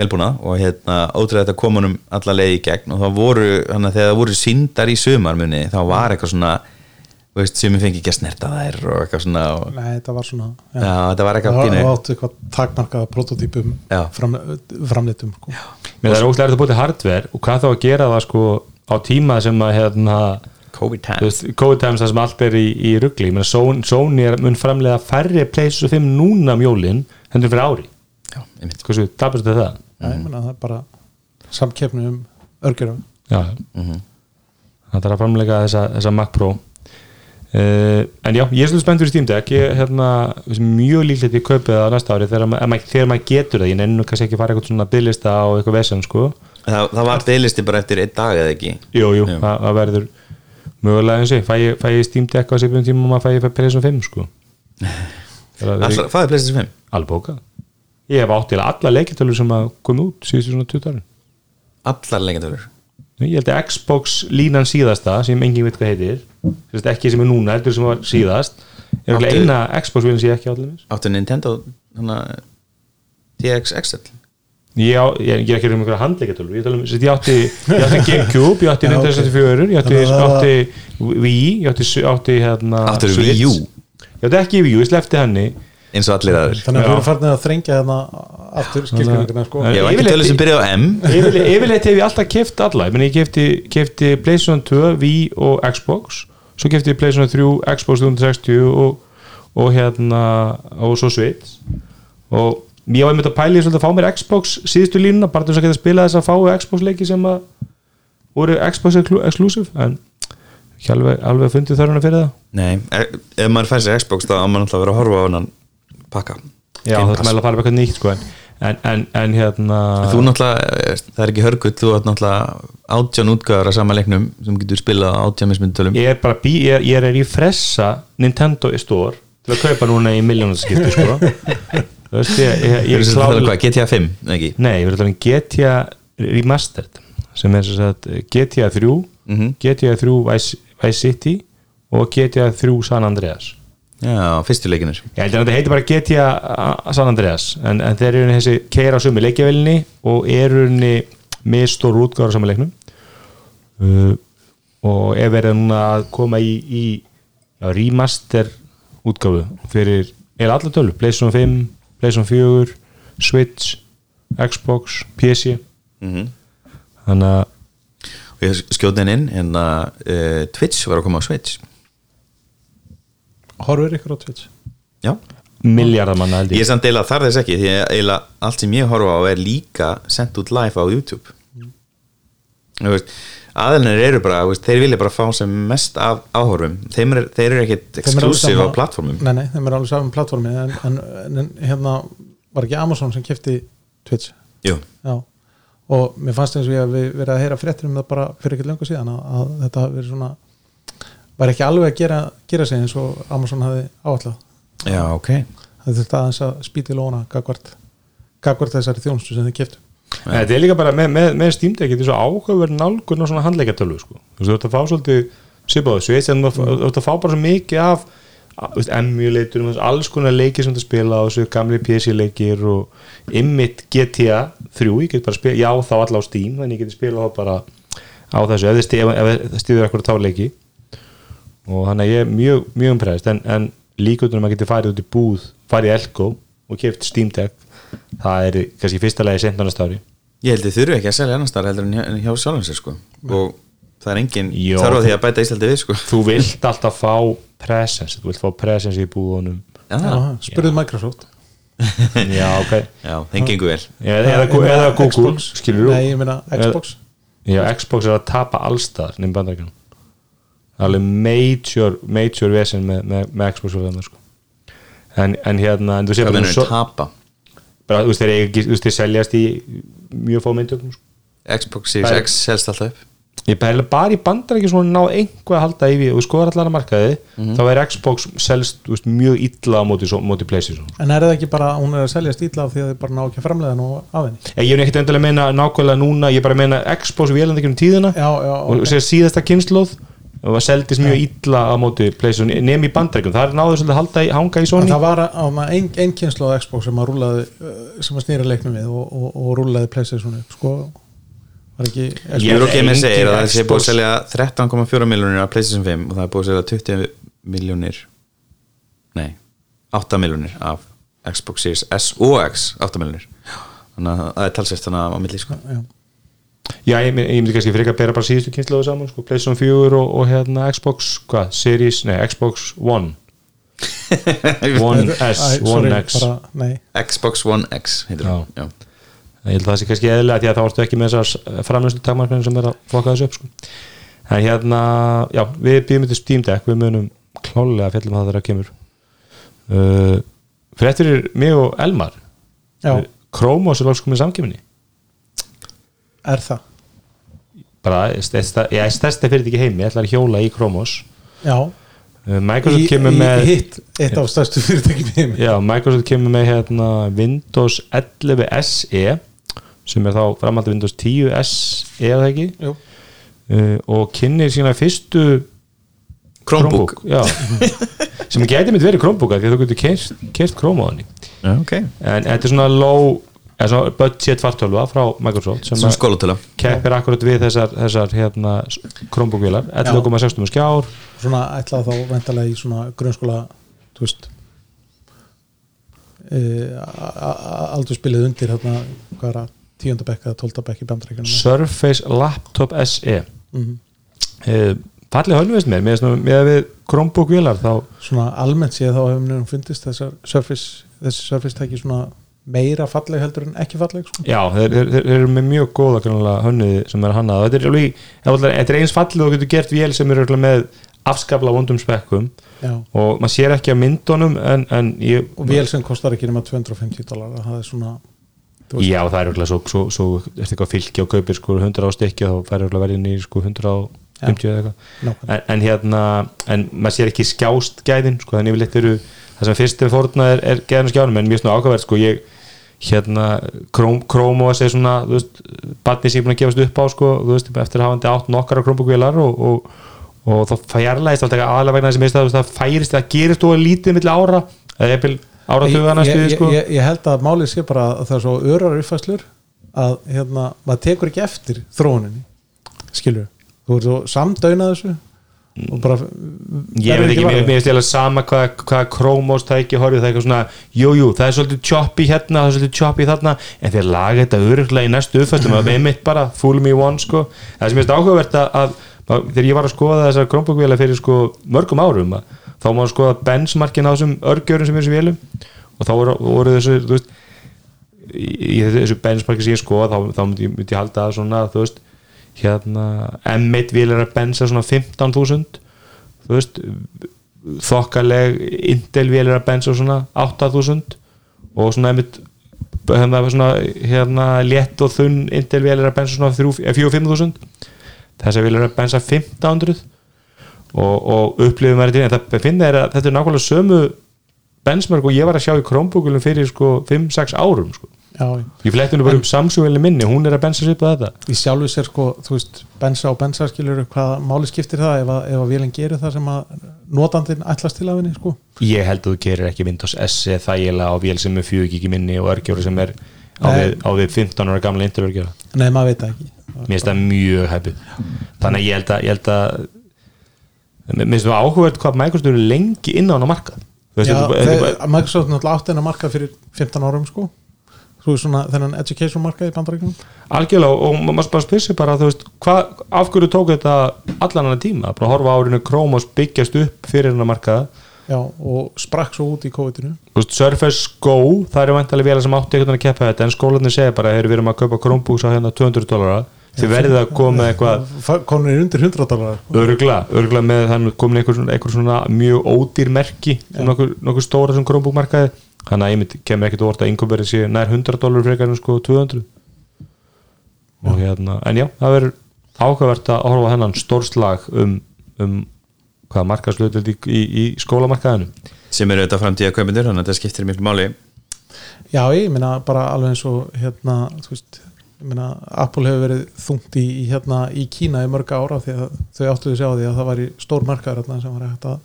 velbúna og hérna, ótrúlega þetta kom honum alla leið í gegn og þá voru, hana, þegar það voru síndar í sumarmunni þá var eitthvað svona þú veist, sumi fengi ekki að snerta þær og eitthvað svona og, Nei, þetta var svona já, þetta var eitthvað það pínu var áttu eitthvað takmarkaða prototípum Já. fram, framleitum sko. Mér það er erfitt að búið til hardware og hvað þá að gera það sko á tíma sem að hérna COVID þú time veist, COVID times það sem allt er í, í ruggli Ég meina, Sony, Sony er, mun framlega færri PlayStation 5 núna um jólin hendur fyrir ári já, einmitt. Hversu, tapast þetta það? Já, ég meina það er bara samkeppni um örgjörum Já, Mhm. það er að framlega þessa, þessa Mac Pro. Uh, en já, ég er svolítið spennt fyrir Steam Deck. Ég er hérna, mjög líklegt ég kaupið það á næsta ári þegar, ma ma- þegar maður getur það. Ég nennu kannski ekki að fara eitthvað svona bygglista á eitthvað vesen sko, það, það var deylisti bara eftir einn dag eða ekki? Jú, jú, það, það verður mögulega eins og ég, fæ ég, fæ ég Steam Deck á sérfjörnum tíma og maður fæ ég PlayStation 5 sko. Er PlayStation 5 alveg bókað ég hef átt til alla leikjartölur sem að koma út síðustu svona 20 árin allar lengjadölur ég held að Xbox línan síðasta sem engin veit hvað heitir Sérst, ekki sem er núna, heldur sem var síðast er Áttu... eina Xbox vilja sé ekki allir áttu Nintendo hana, TX XL ég, á, ég, ég er ekki um einhverja handleikatölur ég, um, ég átti, ég átti Gamecube ég átti Nintendo ok. 64 ég átti, átti Wii ég átti, átti hérna Switch. Wii U? ég átti ekki Wii U, ég slefti henni eins og allir aður þannig að við erum farin að þrengja þarna aftur skilgjörninguna sko. Ég var ekki Yfirleitt- tölur sem byrjaði á M. yfirleitt, hef ég alltaf keft alla. Ég, meni, ég kefti PlayStation 2 Wii og Xbox. Svo kefti ég PlayStation 3, Xbox 360 og, og hérna og svo Switch. Og ég var einmitt að pæli að fá mér Xbox síðustu línuna, bara til þess að geta spila þess að fáu Xbox leiki sem að voru Xbox exclu- exclusive en ekki alveg, alveg fundið þörfuna fyrir það. Nei, e- ef maður fær sér Xbox þá á maður alltaf að vera að horfa á hann pakka. Já, það er meðal að fara með eitthvað nýtt sko, en, en, en, en hérna Þú náttúrulega, eh, það er ekki hörgull þú átt náttúrulega átján útgáðar að sama leiknum sem getur spilað átján mismyndutölum ég er bara bí, ég er, ég er í fressa Nintendo store til að kaupa núna í miljónarskipti sko. Þú veist ég, ég, Ég er hvað, GTA 5, ekki? nei, ég verður að tala um GTA Remastered sem er sem sagt GTA 3 Mhm. GTA 3 Vice, Vice City og GTA 3 San Andreas Já, fyrstu leikinir Ég heldur að þetta heitir bara GTA San Andreas en, en þeir eru þessi keira sömu leikjavelinni og eru stór útgáður á saman leiknum. Uh, og er verið núna að koma í, í já, remaster útgáfu fyrir eða allar tölu, PlayStation 5 PlayStation 4, Switch Xbox, PC mm þannig að henni inn en að uh, Twitch var að koma á Switch horfur ykkur á Twitch? Já, miljardamanna held ég. Ég er samt eila þar þess ekki því að eila allt sem ég horfa á er líka sendt út live á YouTube. Þú veist aðeinir eru bara, þú veist, þeir vilja bara fá sem mest af áhorfum, þeim er, þeir eru ekkit exclusive á plattformum Nei, nei, þeim er alveg saman plattformi en, en, en hérna var ekki Amazon sem kefti Twitch? Jú, Já, og mér fannst eins og ég að við verið að heyra fréttir um það bara fyrir ekkert löngu síðan að, að þetta hafi verið svona var ekki alveg að gera, gera sig eins og Amazon hafi áallega já, ok. Það þurfti aðeins að spýti lóna gagvart, gagvart þessari þjónustu sem þið keftu Þetta er líka bara með, með, með Steam Deck þetta er svo áhugaverð nálgun og svona handleikatölu sko. þú veist, þú ert að fá svolítið sveit en þú ert að fá bara svo mikið af emulator, alls konar leikir sem þú spila og þessu gamli PC leikir og ymmit GTA 3, ég get bara spila, já þá alla á Steam þannig ég geti spila þá bara á þessu ef þið stið- ef þið stýður ekkur að tá leiki og þannig að ég er mjög, mjög umpreðist en, en líkundunum að geti farið út í búð farið í Elko og keft Steam Deck það er kannski í fyrsta lagi sent annars ári. Ég held þið þurfu ekki að selja annars þar heldur en hjá, hjá sjálfum sér sko. Og það er engin Jó, þarf á því að bæta Íslandi við sko. þú vilt alltaf fá presence, þú vilt fá presence í búðunum. Spurðu Microsoft. Já, ok. Gengur vel. Eða, eða, eða Google, Nei, ég meina Xbox. Já, Xbox er að tapa bandarækjunum það er alveg major, major vesen með, með, með Xbox og þannig sko. en, en hérna en Það bara, mennur svo, tapa bara þú veist þeir ekki- seljast í mjög fá myndökum sko. Xbox Series X selst alltaf upp ég bæði bara í bandarækjum svona ná einhvað að halda í við og skoðar allar að markaði þá er Xbox selst þú veist, mjög illa á móti, móti Playstation En er það ekki bara, hún er að selja stíla af því að þið bara ná ekki að framlega nú af henni Ég er ekkert endilega að meina nákvæmlega núna ég bara meina Xbox vélandi ekki um tíðina Já, já, og ok. sér síðasta kynnslóð og það seldist mjög illa á móti Playstation nefn í bandrækjum, það er náður svolítið að halda í, hanga í En Sony. Það var á ein, ein kynslu á Xbox sem að rúlaði uh, sem að snýra leiknum við og, og, og rúlaði Playstation upp, sko. Var ekki Xbox? Ég- Eurogamer engin segir að það sé búið að selja 13,4 miljónir af PlayStation 5 og það er búið að selja 20 miljónir nei, 8 miljónir af Xbox Series S og X 8 miljónir þannig að það er talsvægt þannig að á milli sko. Já. Já, ég, myndi- ég myndi kannski frekar bera bara síðustu kynnslóðu saman sko, Playstation 4 og, og hérna Xbox hvað, Series, nei, Xbox One. One S, Æ, One sorry, X. bara, nei, Xbox One X heitir Já. það Já. ég held að það sé kannski eðlilega því að þá ertu ekki með þessar framlöstu takmarkmenn sem er að flokka þessu upp sko. en hérna, já, við býðum þetta Steam Deck, við munum klálega að fjallum það þegar það kemur. Uh, fyrir eftir mig og Elmar. Já, Chromos er loks komið samkjöfni er það? Bara, stærsta, já, stærsta fyrir ekki heimi, ég ætla að hjóla í Chromos. Já, uh, Microsoft í, kemur í, með hitt eitt af stærstu fyrirtækjum heimi. Já, Microsoft kemur með hérna Windows 11 SE sem er þá framhaldið Windows 10 SE eða ekki? Uh, og kynnir sína fyrstu Chromebook, já. sem gæti mitt verið Chromebook því þú getur kert, kert Chrome á ok. En þetta er svona low eða svona budget fartölva frá Microsoft sem sem keppir akkurat við þessar, þessar hérna, Chromebook vélar 11,6 skjár. Svona ætlað þá vendalega í svona grunnskóla þú veist uh, aldur spilið undir hérna, hvað er að tíundabekk eða tóltabekk í bandrækjunum Surface Laptop SE Mhm. uh, fallið hölvist mér. Með, svona- með að við Chromebook vélar þá svona almennt séð þá hefur mér fundist þessar Surface, þessi Surface tæki svona meira falleg heldur en ekki falleg sko. Já, þeir, þeir, þeir eru með mjög góða grannlega hönnuði sem er hannað. Þetta er, alveg, þetta er eins fallið og getur gert vél sem eru með afskapla vondum spekkum. Já. og maður sér ekki að myndunum en, en ég, og vél sem kostar ekki nema 250 dólar það er svona Já, það er örugglega svo, svo, svo eftir eitthvað fylki og kaupir sko 100 á stykki og þá fær örugglega verðin í sko 150 eða eitthvað. En, en hérna, en maður sér ekki skjást gæðin, sko, þannig yfirleitt eru það sem fyrst er fórna er, er gæðin skjánum en er svona ákvæðverð, sko, ég hérna, Chrome, Chrome OS er svona þú veist, batni sem ég er búin að gefast upp á, sko þú veist, eftir hafandi átt nokkara Chromebook-vélar og, og, og þá fjarlægist alltaf aðalega vegna þess að það færist það gerist og lítið milli ára eða jafnvel áratugana ég, stuði ég, sko. ég, ég held að málið sé bara að það er svo örar uppfæslur að hérna, maður tekur ekki eftir þróuninni skilur, þú ert svo samdöina þessu og bara ég veit ekki, mér finnst ég alveg sama hvað hva Chromos tæki horfið það er eitthvað svona, jú, jú, það er svolítið choppy hérna, það er svolítið choppy þarna en þeir laga þetta öruglega í næstu uppfæstum að við mitt bara, fool me one sko. Það sem finnst áhugavert að, að, þegar ég var að skoða þessar Chromebook-vélar fyrir sko mörgum árum að, þá má skoða benchmarkin á þessum örgjörum sem er þessum vélum og þá voru, voru þessu, þú veist í, í þessu benchmarki sem ég skoða þá, þá myndi, ég- myndi halda að svona, þú veist hérna, M1 vél er að bensa svona 15.000 þú veist þokkaleg Intel vél er að bensa svona 8.000 og svona einmitt hérna, svona, hérna létt og þunn Intel vél er að bensa svona 4-5.000 þess að vél er að bensa 1500 og, og upplifum verið til en það finna er að þetta er nákvæmlega sömu benchmark og ég var að sjá í Chromebookulum fyrir sko 5-6 árum sko. Já, ég fletti nú bara um Samsung-vélinni minni hún er að bensa sér på þetta. Í sjálfu sér sko, þú veist, bensa og bensa skilur hvað máli skiptir það ef að, ef að vélinn gerir það sem að notandinn ætlast til af henni sko? Ég held að þú gerir ekki Windows SE þægilega á vél sem er 4 gigi minni og örgjóri sem er á við, á við 15 ára gamla interörgjóra nei, maður veit það ekki. Mér finnst það mjög hæpið þannig að ég held að, ég held að mér finnst það áhugavert hvað Microsoft eru lengi inn á marka Microsoft náttúrulega átti hennar markað fyrir 15 árum sko þú veist svona þennan education markað í bandaríkjum algjörlega og ma- maður bara spyrir sig bara þú veist, hvað, af hverju tók þetta allan hana tíma, bara horfa árinu Chromos byggjast upp fyrir hana markaða já, og sprakk svo út í COVID-inu. Þú veist, Surface Go, það eru vantilega vélar sem átti veginn að keppa þetta en skólanir segja bara, hey, við erum að kaupa Chromebooks á hérna 200 dólara þið verðið að koma eitthvað konur er undir 100 dólar örgla, örgla með þannig komin einhver, svona- einhver svona mjög ódýr merki sem nokkur, nokkur stóra sem Chromebook markaði þannig að ég mynd, kemur ekkert óvart að innkomverið sé nær 100 dólar frekar en sko 200 og hérna, en já, það verður ákveðvert að horfa á þennan stórslag um, um hvaða markaðslöðvöld í, í, í skólamarkaðinu sem eru þetta framtíða kaupendur þannig að þetta skiptir miklu máli. Já, ég meina bara alveg eins og hérna, þú veist meina, Apple hefur verið þungt í, í hérna í Kína í mörg ára því að þau áttuðu sig á því að það var í stór markaður þarna sem var hægt að,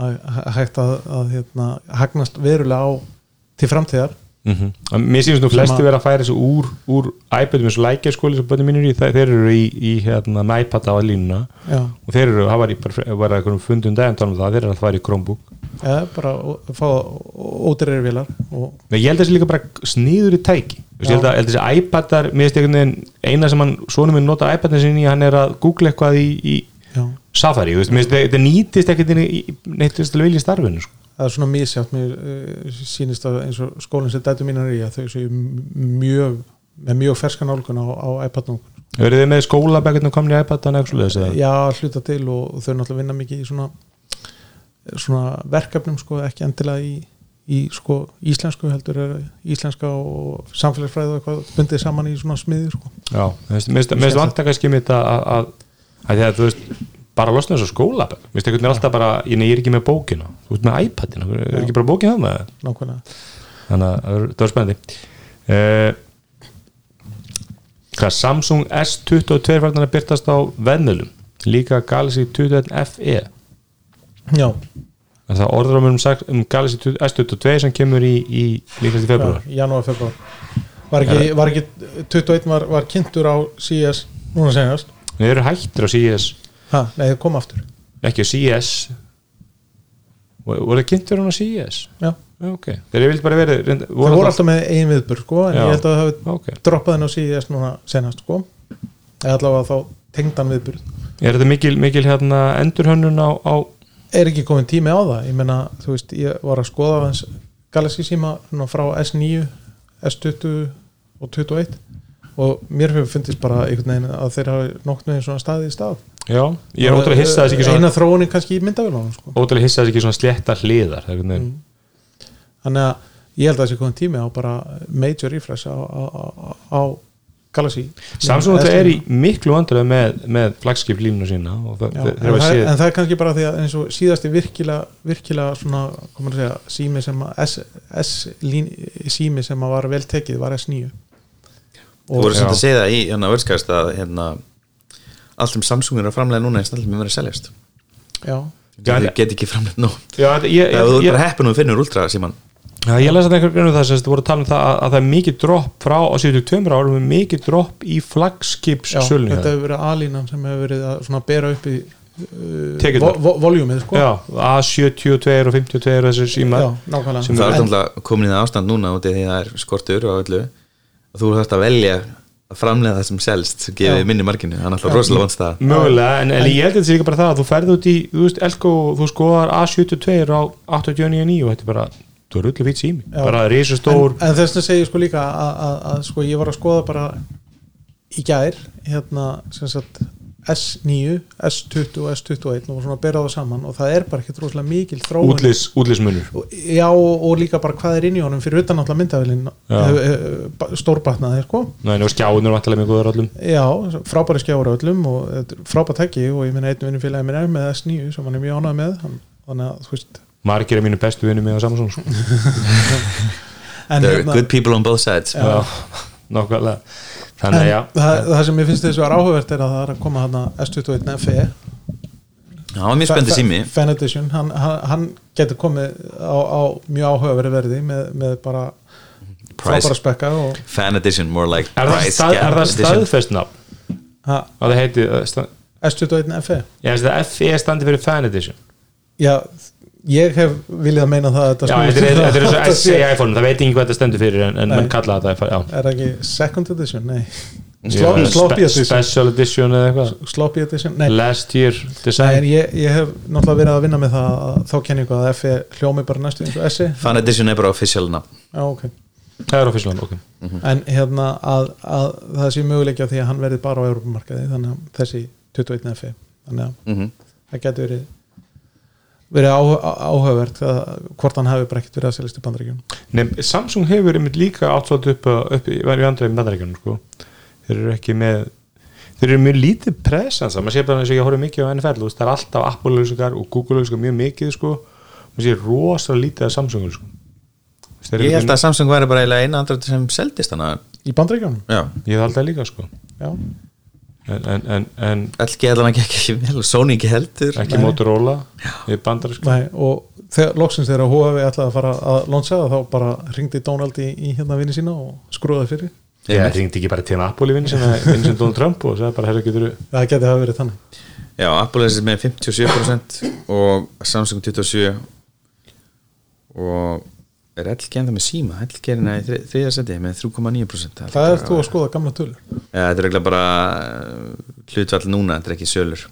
að hægt að, að hérna, hagnast verulega á til framtíðar. Mm -hmm. Mér sýnst nú flesti Sem að- að færa þessu úr, úr iPadum eins og lækjaskóli þeir, eru í, í hérna, iPad á að línuna. Já, og þeir eru, það var, í, bara, eitthvað fundum daginn talum um það, þeir eru að færa í Chromebook eða bara að fá ódreirir vilar ég held að þessi líka bara sníður í tæki ég held að, þessi iPadar eina sem hann svona minn nota iPadin sinni, hann er að googla eitthvað í, í Safari, þetta nýtist ekkert inn í neitt til vilja starfinu sko. það er svona misjátt mér uh, sýnist að eins og skólinn sem dætu mínar í að þau séu mjög með mjög ferskan álgun á, á iPad-num Verið þið með skólabækirnum komin í iPadan eitthvað eða? já, hluta til og þau náttúrulega vinna mikið í svona svona verkefnum sko, ekki endilega í, í sko, íslensku heldur er íslenska og samfélagsfræði og eitthvað bundið saman í svona smiði sko. Já, mér finnst- mér finnst mér finnst vant að kannski mitt að, þú veist bara losna þessu skóla mér finnst einhvern veginn alltaf bara, ég, er ekki með bókina. Þú veist með iPadina, er ekki bara bókin það með nákvæmlega. Þannig að það það var spennandi. Uh, hvað Samsung S22 farnar að byrtast á veðnölum líka Galaxy 21 FE já, það orður um, um Galaxy 20 S22 sem kemur í, í líkast í februar já janúar, februar var ekki, var ekki 21 var, var kynntur á CS núna senast? Þeir eru hættir á CS ha, nei, þau kom aftur. Ekki á CS voru voru það kynntur hún á CS? já. Já, ok, þeir vilt bara verið reynda, þau voru alltaf með ein viðbur sko, en Já. ég held að það hafi ok, droppað henn á CS núna senast sko. eða allavega þá tengdan viðbur er þetta mikil, mikil hérna endurhönnun á, á er ekki komin tími á það. Ég meina, þú veist, ég var að skoða hans Galaxy síma frá S9 S20 og 21 og mér hefur fundist bara einhvern veginn að þeir hafi nokt með svona staði í stað. Já, ég er ótrúlega hissa þess ekki svona eina þróunin kannski í myndavélunum sko. ótrúlega hissa þess ekki svona slétta hliðar það er veginn þannig að ég held að það sé komin tími á bara major refresh á, á, á, á Galaxy. Samsung S9. þetta er í miklu vandröð með, með flagskip línu sína og það, Já, en, það, séð en það er kannski bara því að eins og síðasti virkilega, virkilega svona, komur að segja, sími sem að S, S lín, sími sem að var vel tekið var S9 Þú voru sem að segja það í hérna vörskast að hérna allt sem Samsung er að framlega núna er allir með verið að seljast. Já, en- get ekki framlega nóg. Ég, er bara heppin og finnur ultra síman Já, ég lesa þetta einhver grunn það sem þetta voru að tala um það að, að það er mikið dropp frá á 72 árum er mikið dropp í sölunni þetta hefur verið alínan sem hefur verið að svona bera upp í uh, vo- vo- voljúmið sko. Já, A72 og 52 og þessir símar Já, nákvæmlega. Sem það er alltaf komin í það ástand núna út í því að það er skortur og öllu. Og þú þarfst að velja að framlega það sem selst sem gefið minni marginu, það er alltaf rosalega vant það Mögulega, en, en ég held þetta sé líka bara það að þú ferð út í, þú veist, Elko þú skoðar A72 á 89.9 og þetta er bara, þú er öllu fýtt sími. Já. bara risastór. En, en þess að segja sko líka að, að, að sko ég var að skoða bara í gær hérna sagt S9, S20 og S21 og svona að bera það saman og það er bara ekkert rosalega mikil þróun. Útlis, útlismunur Já og, og líka bara hvað er inn í honum fyrir utan náttúrulega myndavælin Já. stórbatnaði sko. Nei, og skjáðunur vantilega mjög góður öllum. Já, frábæri skjára öllum og er frábært tæki og ég minna einn vinnum félagi minn er með S9 sem hann er mjög ánægð með þannig að þú veist margir af mínu bestu vinnu með á Samsung sko. there are good people on both sides. Já, nákvæmlega. Þannig en að já, það, það sem ég finnst þessu að áhugavert er að það er að koma hann S21 FE það var mjög spennandi sími. Fan Edition, hann, hann, hann getur komið á, á mjög áhugaverði verði með, með bara Price. frábæra spekka og fan edition, more like er það, price stað, er það edition. staðfest nafn? ha, að það heiti uh, stað, S21 FE ég veist að FE standi fyrir Fan Edition. Já, ég hef viljað að meina það að já, þetta er, þetta er eins og S í iPhone það veit ekki hvað þetta stendur fyrir en, en Nei. mann kalla þetta já. Er það ekki second edition? Nei. Já, Slop, Sloppy spe- edition. Special Edition eða eitthvað. Sloppy edition? Nei, Last Year Nei, en Design ég, ég hef náttúrulega verið að vinna með það að þá kenni ég að FE hljómi bara næstu eins og SE fan edition er bara official nafn. Já, ok. Það er official ok. En hérna að, að það sé möguleikja því að hann verði bara á Európamarkaði þannig að þessi 21 FE þannig að mm -hmm. það getur verið verið áhu- áhugavert að, hvort hann hefur bara ekkert verið að seljast í bandaríkjum Nei, Samsung hefur einmitt líka átsvátt upp, upp í vandræðum bandaríkjunum sko. þeir eru ekki með þeir eru mjög lítið presens maður sé bara eins og ég horfði mikið á NFL það er alltaf Apple-lausikar og Google-lausikar mjög mikið sko. maður sé rosalega lítið af Samsung sko. Ég held að Samsung væri bara eina andra sem seldist að Í bandaríkjunum? já, ég hef alltaf líka sko. Já, LG allan ekki ekki vel og Sony ekki heldur. Ekki Nei. Motorola og þegar, loksins þegar Huawei ætlaði að fara að lonsa þá bara ringdi Donald í, í hérna vinni sína og skrúðaði fyrir. Ég ringdi ekki bara til Apple í vinn sem, vinn sem Donald Trump og sagði bara getur Það geti hafa verið þannig. Já, Apple er með 57% og Samsung 27 og er LG enda með síma? LG er hérna í þri- þriðja seti með 3,9% Það er þú að skoða gamla tölur. Ja, þetta er eiginlega bara uh, hlutvall núna, þetta er ekki sölur.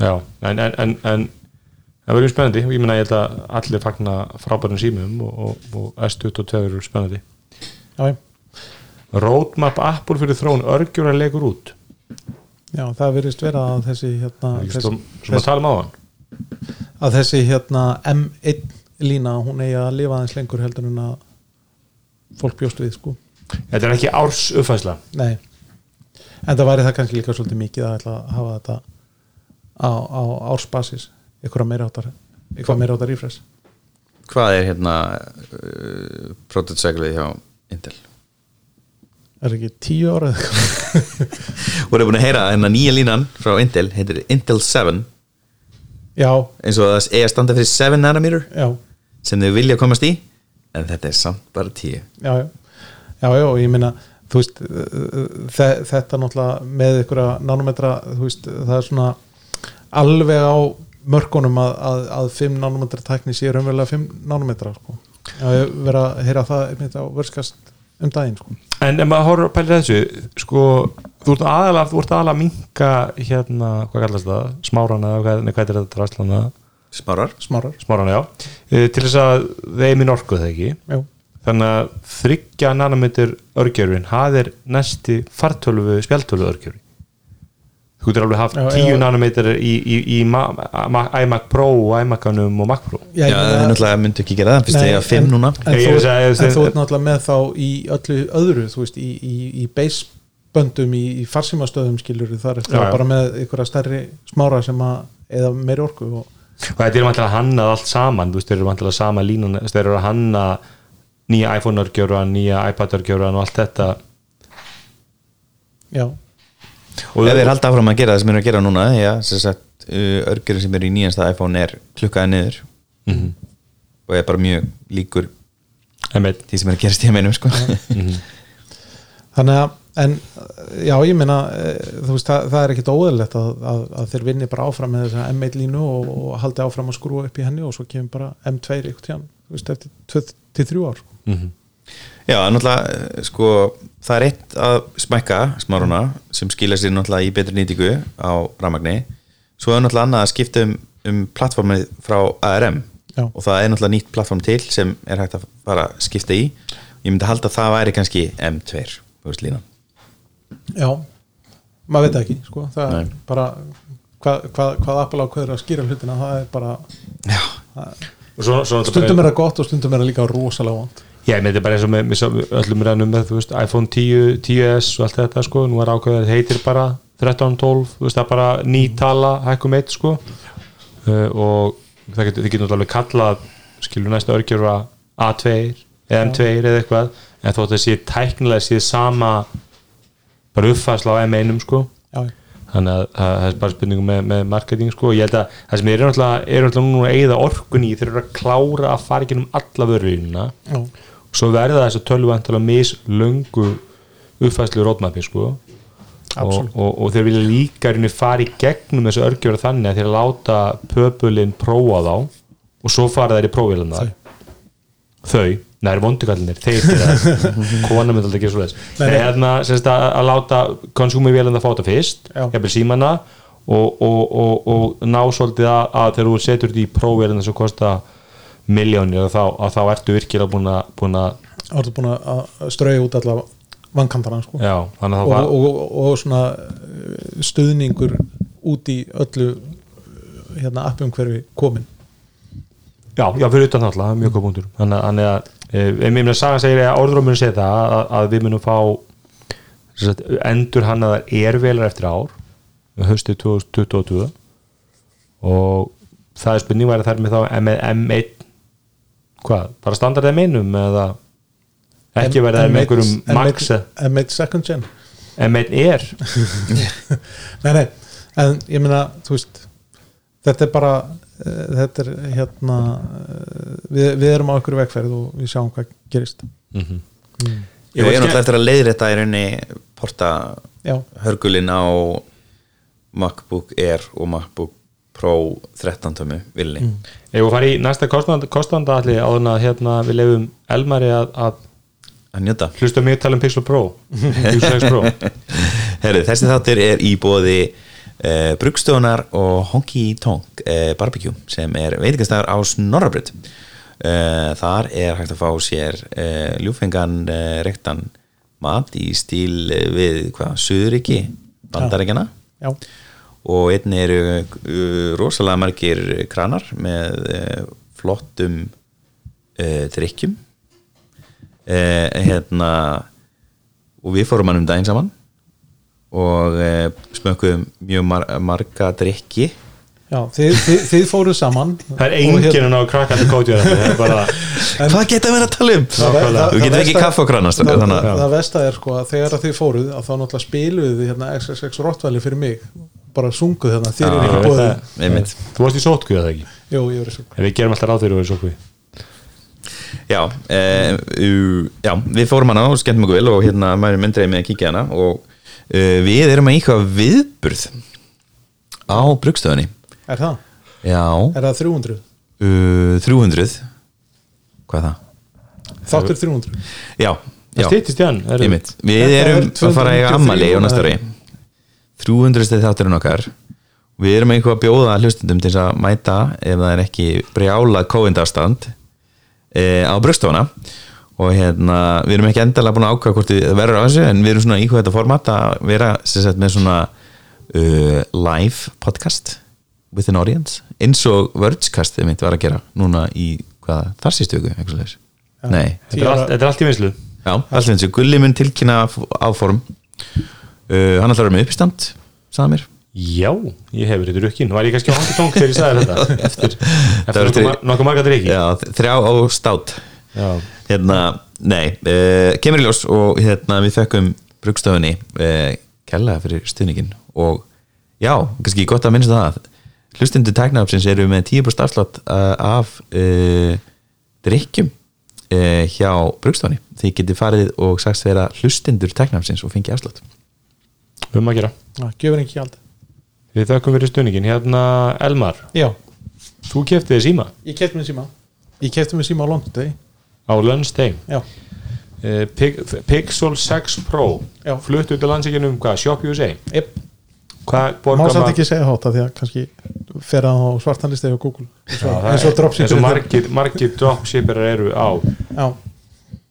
Já, en, en, en, en það verður spennandi. Ég meina ég held að allir fagna frábærin símum og, og, og S22 verður spennandi. Já, já. Roadmap Apple fyrir þróun örgjur að leikur út. Já það verðist vera að þessi hérna, svo, að tala um á hann að þessi hérna M1 lína hún eigi að lifa aðeins lengur heldur en að fólk bjóst við sko. Þetta er ekki árs uppfæsla Nei, en það væri það kannski líka svolítið mikið að ætla að hafa þetta á, á ársbasis. Ykkur meira áttar ykkur meira áttar refresh. Hvað er hérna uh, prototype-cyclið hjá Intel? Er ekki tíu ára eða eitthvað? voru búin að heyra hérna nýja línan frá Intel heitir Intel 7 já, eins og það er að standa fyrir 7 nanometer? Já, sem þau vilja komast í en þetta er samt bara 10 já, já já, já, og ég minna þú veist, þe þetta náttúrulega með ykkur nanometra, þú veist, það er svona alveg á mörkunum að, að, að 5 nanometra tækni sé raunverulega 5 nanometra sko. já, ég verið að heyra það einmitt á vörskast um daginn sko. En ef maður horfður að pæla þessu sko, þú ert aðalega að minka hérna, hvað kallast það, smárana eða hvað, hvað er þetta rastlana, smárar? Smárar, smárana já. E, til þess að þeim er orkuð það ekki? Já, þannig að þryggja nanometer örgjörfin hafðir næsti fartölvu spjaltölvu örgjörfi þú getur alveg haft Já, 10 já. nanometer í, í, í ma ma iMac Pro og iMac-anum og Mac Pro. Já, já, ég þau meina- náttúrulega myndu ekki gera það fyrst þegar 5 en- núna. en Ég þú, er að segja- en þú ert náttúrulega með þá í öllu öðru þú veist, í, í, í baseböndum í, í farsímastöðum skilur þar eftir Já, já. bara með einhverja stærri smára sem að eða meiri orku og, og þetta er vantilega að hanna allt saman þú veist, þeir eru vantilega sama línun þeir eru að hanna nýja iPhone örgjörfan nýja iPad örgjörfan og allt þetta. Já, og ef þeir halda áfram að gera það sem þeir eru að gera núna já, sem sagt, uh, örgjörður sem eru í nýjasta iPhone er klukkaði niður. Mhm. og er bara mjög líkur því sem er að gerast í meinum sko. þannig að en já ég meina eh, þú veist það, það er ekkit óðurlegt að, að, að þeir vinni bara áfram með þessa M1 línu og, og haldi áfram að skrúa upp í henni og svo kemur bara M2 ykkur tíðan eftir 2-3 ár. Mhm. Já, náttúrulega eh, sko, það er eitt að smækka smáruna sem skilja sér náttúrulega í betri nýtingu á rafmagni. Svo er náttúrulega annað að skipta um, um plattformið frá ARM Já. og það er náttúrulega nýtt plattform til sem er hægt að fara að skipta í. Ég myndi halda að það væri kannski M2 þú veist já, maður veit það ekki sko. það er Nei. bara hvað, hvað, hvað Apple ákveður að skýra hlutina það er bara Já, Og svo, svo stundum er það gott og stundum er það líka rosalega vant Já, ég með þetta bara eins og með, með sá- öllum ræðnum með, þú veist, iPhone 10, 10s og allt þetta, sko, nú er ákveðið að þetta heitir bara 13, 12, þú veist, það er bara ný tala, hækkum eitt, sko. Uh, og það getur, þið getur náttúrulega alveg kallað, skilur næsta örgjur A2 eða M2 eða eitthvað, en þótt að sé tæknilega sé sama bara uppfærsla á M1, sko. Þannig að að það er bara spurningum með, með marketing sko, ég held að það sem er náttúrulega er núna að eigða orkun í þeir eru að klára að fara ekki um alla vörðurina já, svo verða þess að tölvu vantilega mislöngu uppfæslu rótmapi sko. Og, og, og þeir vilja líka fara í gegnum þessu örgjöra þannig að þeir láta pöpulinn prófa þá. Og svo fara þeir í prófélanda þau, næri vondugallinir þeir gera það, kona myndi alltaf ekki svo þess Nei, nei. hérna semst að, að láta konsumivélanda fá þetta fyrst jafnvel símana og, og, og, og ná svolítið að, að þegar þú setur þetta í prófélanda sem kosta miljónir að þá, að þá ertu virkilega búin að, búin að ertu búin að strauja út alla vankantana sko. já, það var og, og, og svona eh, stuðningur út í öllu eh, hérna appumhverfi komin Já, já, fyrir utan það er mjög góð punktur þannig að- ég meina sagan segir að orðrómurinn segir það að, að við munum fá sagt, endur hann að það er velar eftir ár höstið 2022 og það er spurning væri þær með þá með M1 hvað, bara standard M1 eða ekki verið það með einhverjum max? M1 second gen. M1 er? Nei, nei, en ég meina þú veist þetta er bara þetta er hérna uh, við, við erum á einhverju vegferð og við sjáum hvað gerist. Ég er náttúrulega eftir að leiðrétta í rauninni porta já, hörgulinn á MacBook Air og MacBook Pro 13 tömmu villi. Ef við farið í næsta kostanda, kostanda allir áður en að hérna, við lefum Elmari að, að að njóta. hlusta mig tala um Pixel Pro. Pixel 6 Pro. Herru, þessi þáttur er í bóði uh, Brugstöðunar og Honky Tonk uh, Barbecue sem er veitingastæður á Snorrabrödd uh, Þar er hægt að fá sér uh, ljúfengan uh, rektan mat í stíl við hvað, Suðuríki Bandaríkjana já, og einni eru uh, rosalega margir kranar með uh, flottum uh, drikkjum hérna og við fórum hann um daginn saman og uh, smökkuðum mjög mar marga drikki já þið, þið, þið fóruð saman Það er Og hérna- enginn að krakkandi það er bara hvað geta við að tala um? Það- það- þú getur það ekki kaffe og krana það, þannig að það er sko að þegar að þið fóruð að þá náttúrulega spiluðu þið hérna XXX Rottvæli fyrir mig. Bara sunguð hérna, þér er Já, ekki bóðið það. Þú varst í sótku eða ekki? Jú, ég verið svo En við gerum alltaf ráð þegar við erum sótku Já, uh, uh, já, við fórum hana og skemmtum okkur vel og hérna mærum myndreið með að kíkja hana og við erum að íkvað viðburð á brugstöðunni er það? Já, er það 300? uh, 300 Hvað er það? þáttur 300 Já, já, stýttist í hann er- Við Þetta er erum að fara að eiga 293 ammali á næsta ári. Eða? 300 stið þátturinn okkar. Við erum eitthvað að bjóða hlustundum til að mæta ef það er ekki brjálað kóindastand e, á brugstofana og hérna, við erum ekki endalega búin að ákvæða hvort við verður á þessu en við erum svona í hvað þetta format að vera sem sagt, með svona uh, live podcast with an audience eins og Wordscast þið mitt var að gera núna í hvað, þar sístu viku, eitthvað slags Nei, Þetta er allt- þetta er allt í vinslu Já, allt eins og Gulli mun tilkynna áform uh, Hann ætlar að vera með uppistand sagði mér. Já, ég hefur þetta rukkin Var ég kannski á hangi tónk þegar ég sagði þetta? Eftir, eftir var nokkuð, marga drikki Já, þrjá á stát. Hérna, nei uh, Kemur í ljós og hérna við fekkum brugstöfunni uh, kellaða fyrir stuðningin og já, kannski gott að minnst það. Hlustundu tæknaðapsins eru með 10% afslátt uh, af uh, drikkjum uh, hjá Brugstofni því getið farið og sagst þeirra hlustundur tæknaðapsins og fengið afslátt. Um að gera. Já, gefur ekki gjald. Við þökkum fyrir stuðningin Hérna Elmar, Já, þú kefti þið síma. Ég kefti mér síma. Ég kefti mér síma á London á Lundstein uh, Pixel 6 Pro. Já. flutt út af landsíkinu um hvað, Shop USA yep. má samt ekki segja hátta því að kannski fer það á svartanlisti á Google. Eins og, er- dropshipper eins og margir, margir dropshipperar eru á.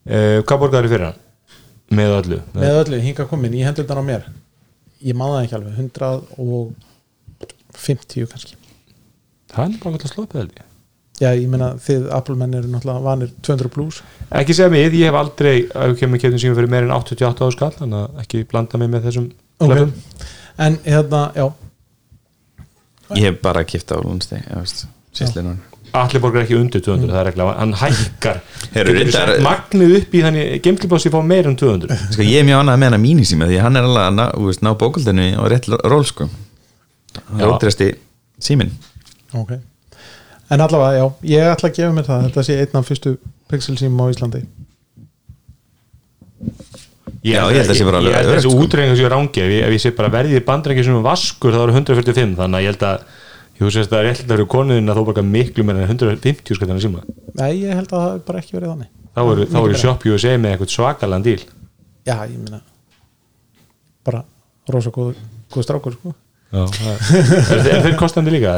Uh, hvað borgar þið fyrir hann? með öllu? Með öllu hinga komin í hendurdan á mér. Ég maður það ekki alveg 150 kannski. Það er bara alltaf sloppið held ég Já, ég meina þið Apple menn eru náttúrulega vanir 200 plus. Ekki segja mig, ég hef aldrei kemur kefnum síma fyrir meir en 88 á skall þannig að ekki blanda mig með þessum Ok. löpum En hérna, já, ég hef bara kipt á Lundsteg síslinun allir borgar ekki undir 200, það er regla hann hækkar, reyndar- sett magnið upp í þannig geimtlipási fá meir en 200 sko, ég er mjög annað með hana mínisíma því að hann er alveg að ná, þú veist, ná bókuldinu og rétt ról sko. Það er ótresti símin ok En allavega, já, ég ætla að gefa mér það. Þetta sé einn af fyrstu pixel símum á Íslandi. Já, ég held að sé bara alveg ég held að þessi öruggt, sko. útreikningu sé rangi. Ef ég, ef ég sé bara verðið bandrækja sem vaskur þá eru 145 þannig að ég held að ég hugsa að það er rétt að vera konuðin að þú borgar miklu meira en 150 skattina síma. Nei, ég held að það hafi bara ekki verið þannig. Þá eru, eru. Shop USA með eitthvað svakalan díl Já, ég meina bara rosa góð, góð strákur sko. Já, það er þeir kostandi líka.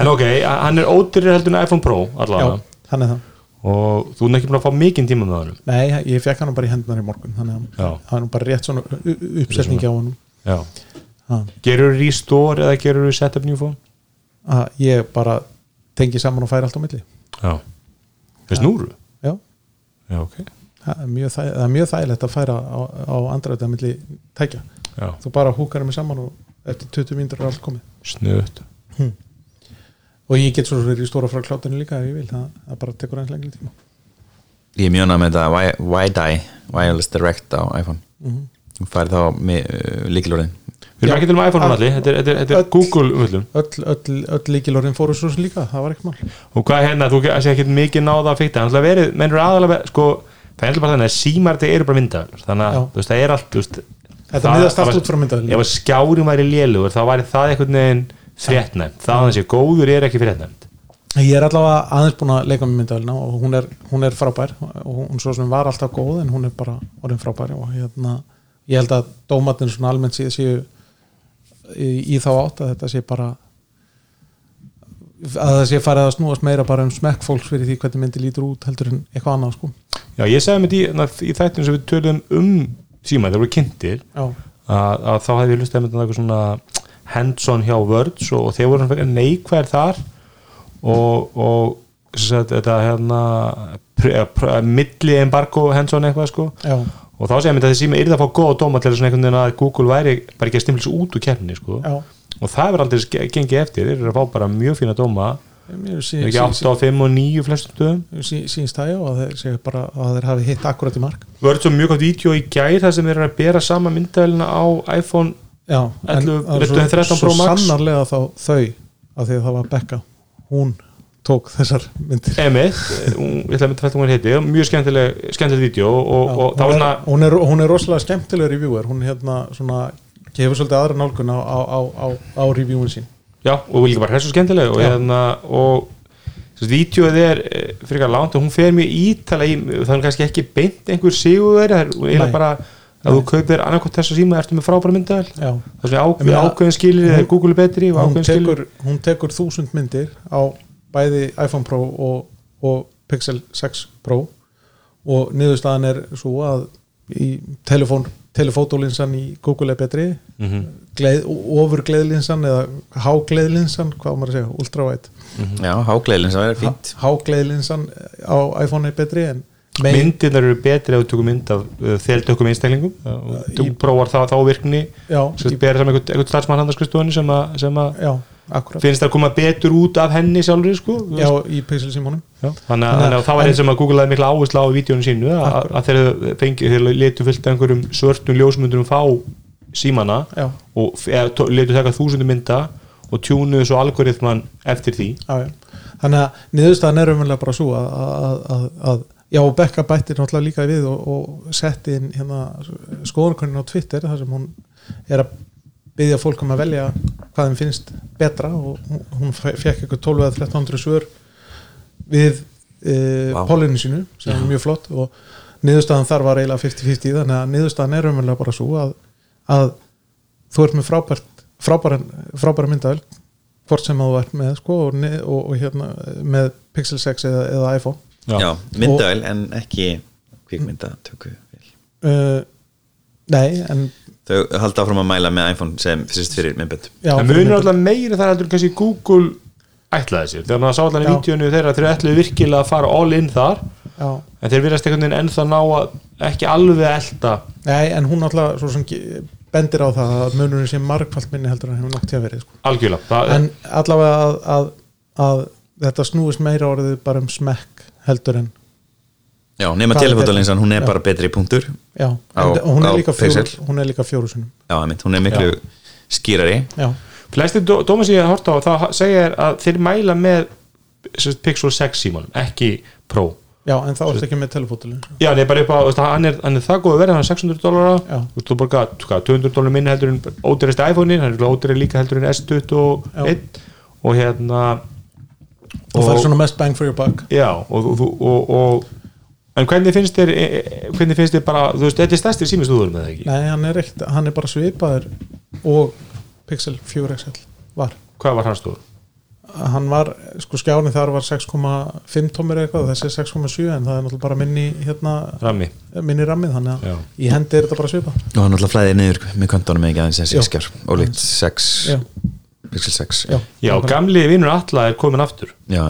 En ok, hann er ódýrir heldur en iPhone Pro Já, allavega hann er það. Og þú er ekki búin að fá mikinn tíma með honum? Nei, ég fekk hann bara í hendunar í morgun þannig að Já. hann er bara rétt svona u- u- uppsetning á hann Já. Ha. gerur restore eða gerur setup new phone? Að ég bara tengi saman og færi allt á milli. Já, með snúru? Já, Já, ok. Það er mjög, það er mjög þægilegt að færa á, á andræða milli tækja. Já, þú bara húkar þeim saman og eftir 20 mínútur er allt komið. Snuðt og ég get svo verið í stóra frá klátinu líka ef ég vil, það, það bara tekur eins lengri tíma. Ég er annað með þetta Wi- Wi-Fi Wireless Direct á iPhone. Þú færð þá með uh, líkilorðin Við erum ekki til um iPhone allir, þetta er, þetta er, þetta er Öll. Öll, öll, öll líkilorðin fóru svo sem líka, það var ekki mál. Og hvað hérna, þú sé ekki mikið náða að fykta, hann ætla að verið, mennur aðalega sko, það er bara þannig að símar þetta eru bara myndaðar þannig að það er allt þú veist, Þetta miðast allt út frá myndavélinni. Ef að skjárin væri lélugur, þá væri það einhvern veginn fréttnæmt, það að þessi góður er ekki fréttnæmt Ég er allavega aðeins búin að leika með myndavælina og hún er, hún er frábær og hún svo sem var alltaf góð en hún er bara orðin frábær og hérna, ég held að dómatin svona almennt séu, í, í þá átt að þetta sé bara að það sé farið að snúast meira bara um smekk fólks fyrir því hvernig myndi lítur út heldur en eitthvað annað sko. Já, ég segði mér í, í þættinu sem við töluðum um síma, þeir voru kynntir að, að þá hefði ég lustið að mynda eitthvað svona hands-on hjá Words og, og þeir voru neikvæðir þar. Og, og sagt, þetta hérna milli embargo hands-on eitthvað sko. Já, og þá segja mér að þessi síma yrði að fá góða dóma til svona einhvern veginn að Google væri bara ekki að stimlis út úr keppni sko. Já. Og það verður aldrei gengið eftir, þeir eru að fá bara mjög fína dóma Sí, ekki 8 og 5 og 9 flestum stöðum sí, sínst það já að þeir bara að þeir hafi hitt akkurat í mark. Words var mjög gott vídeo í gær þar sem eru að bera sama myndavælina á iPhone Já, 11, það var 13 svo, Pro svo Max. sannarlega þá þau af því að það var Becca hún tók þessar myndir. Emmett, ég ætla að mynda fælt hún heiti mjög skemmtileg, skemmtileg vídeo og, og, og það hún, er, hún, er, hún er rosalega skemmtileg reviewer. Hún hérna svona gefur svolítið aðra nálgun á, á, á, á, á reviewin sín já, og líka bara hressu skemmtileg og, hérna, og þessi vídeoð er eh, frekar langt og hún fer mjög ítala í það er kannski ekki beint einhver sigurveri það er bara að þú kaupir annarkot þessa síma ertu með frábæra myndavel Já. það svona Ég ákveð, meina, ákveðin skilir eða Google er betri og ákveðin skilir hún tekur þúsund myndir á bæði iPhone Pro og, og Pixel 6 Pro og niðurstaðan er svo að í telefón telefótólinsan í Google er betri. Mhm. gleð, ofur gleðlinsan eða hágleðlinsan, hvað á maður að segja, ultrawide. Já, hágleðilin sem er fínt hágleðlinsan á iPhone er betri en mein, myndirnar eru betri ef þú tökum mynd af uh, þeldökum einstaklingum. Og þú prófar það þá virkni. Já, sem í, bera saman einhvern, einhvern starfsmann handarskristofunni sem, að- sem að já, akkurat. finnst það að koma betur út af henni sjálfur sko, já, í Pixel símónum Já, þannig að, það var einn sem að Google aði mikla áherslu á í vídjónu sínu að, Akkurat. að þeir fengi, þeir letu fullt af einhverjum svörtum ljósmyndunum fá símana Já. og létu taka þúsundu mynda og tjúnuðu svo algoritman eftir því já, já. þannig að niðurstaðan er umverulega bara svo að, að, að, að já, og Becca bættir náttúrulega líka við og, og setti inn hérna skoðankonin á Twitter þar sem hún er að byggja fólk um að velja hvað þeim finnst betra og hún- hún fe- fekk eitthvað 12 eða 1300 svör við e, Vá. pólinu sínu sem er mjög flott og niðurstaðan þar var eiginlega 50-50 þannig að niðurstaðan er umverulega bara svo að, að þú ert með frábært frábæra, myndavel hvort sem að þú ert með sko, og, ne- og, og hérna með Pixel 6 eða, eða iPhone. Já, myndavel en ekki kvikmynda tökku uh, Nei, en Þau halda áfram að mæla með iPhone sem fyrst fyrir myndbönd. Já, en munur mynda- alltaf meiri þar heldur kannski Google ætlaði sér, þegar maður sá allan í Já. vídjónu þeirra þeir ætluðu virkilega að fara all in þar. Já, en þeir virðast einhvern veginn ennþá ná að ekki alveg að elta. Nei, en hún alltaf svo sem bendir á það að munurinn sé margfald minni heldur en hefur nokt til að verið sko. algjörlega það, en allavega að, að, að þetta snúist meira orðið bara um smekk heldur en Já, nema Hvað telefotolinsan, hún er Já. bara betri punktur já, Á- en hún er líka fjóru, hún er líka fjóru sinum Já, einmitt, hún er miklu skýrari. Já, flesti dó- dómar sem ég hef hort á þá segja er að þeir mæla með Pixel 6 símanum, ekki Pro já, en þá ertu ekki með telefótilin Já, það er bara upp á, þú hann er, hann er það góð að vera hann er 600 dólara, þú þú borga hvað, 200 dólar minni heldur en ódýrasti iPhone-in hann er ódýrasti líka heldur en S21 og hérna og það er svona mest bang for your buck. Já, og, og en hvernig finnst þér e- e- hvernig finnst þér bara, þú veist, þetta er stærsti símistúður með það ekki, Nei, hann er, ekkert, hann er bara svipaður og Pixel 4 XL var. Hvað var hans stóður? Hann var, sko skjáni þar var 6,5 tómur eitthvað þessi er 6,7 en það er náttúrulega bara minni hérna, Rami, minni rammið þannig Já. að í hendi er þetta bara svipa og hann alltaf flæðið niður með kontónum ekki aðeins þessi Já. skjár. Og líkt 6 já, Pixel 6 já, já, gamli vinnur alla er komin aftur. Já,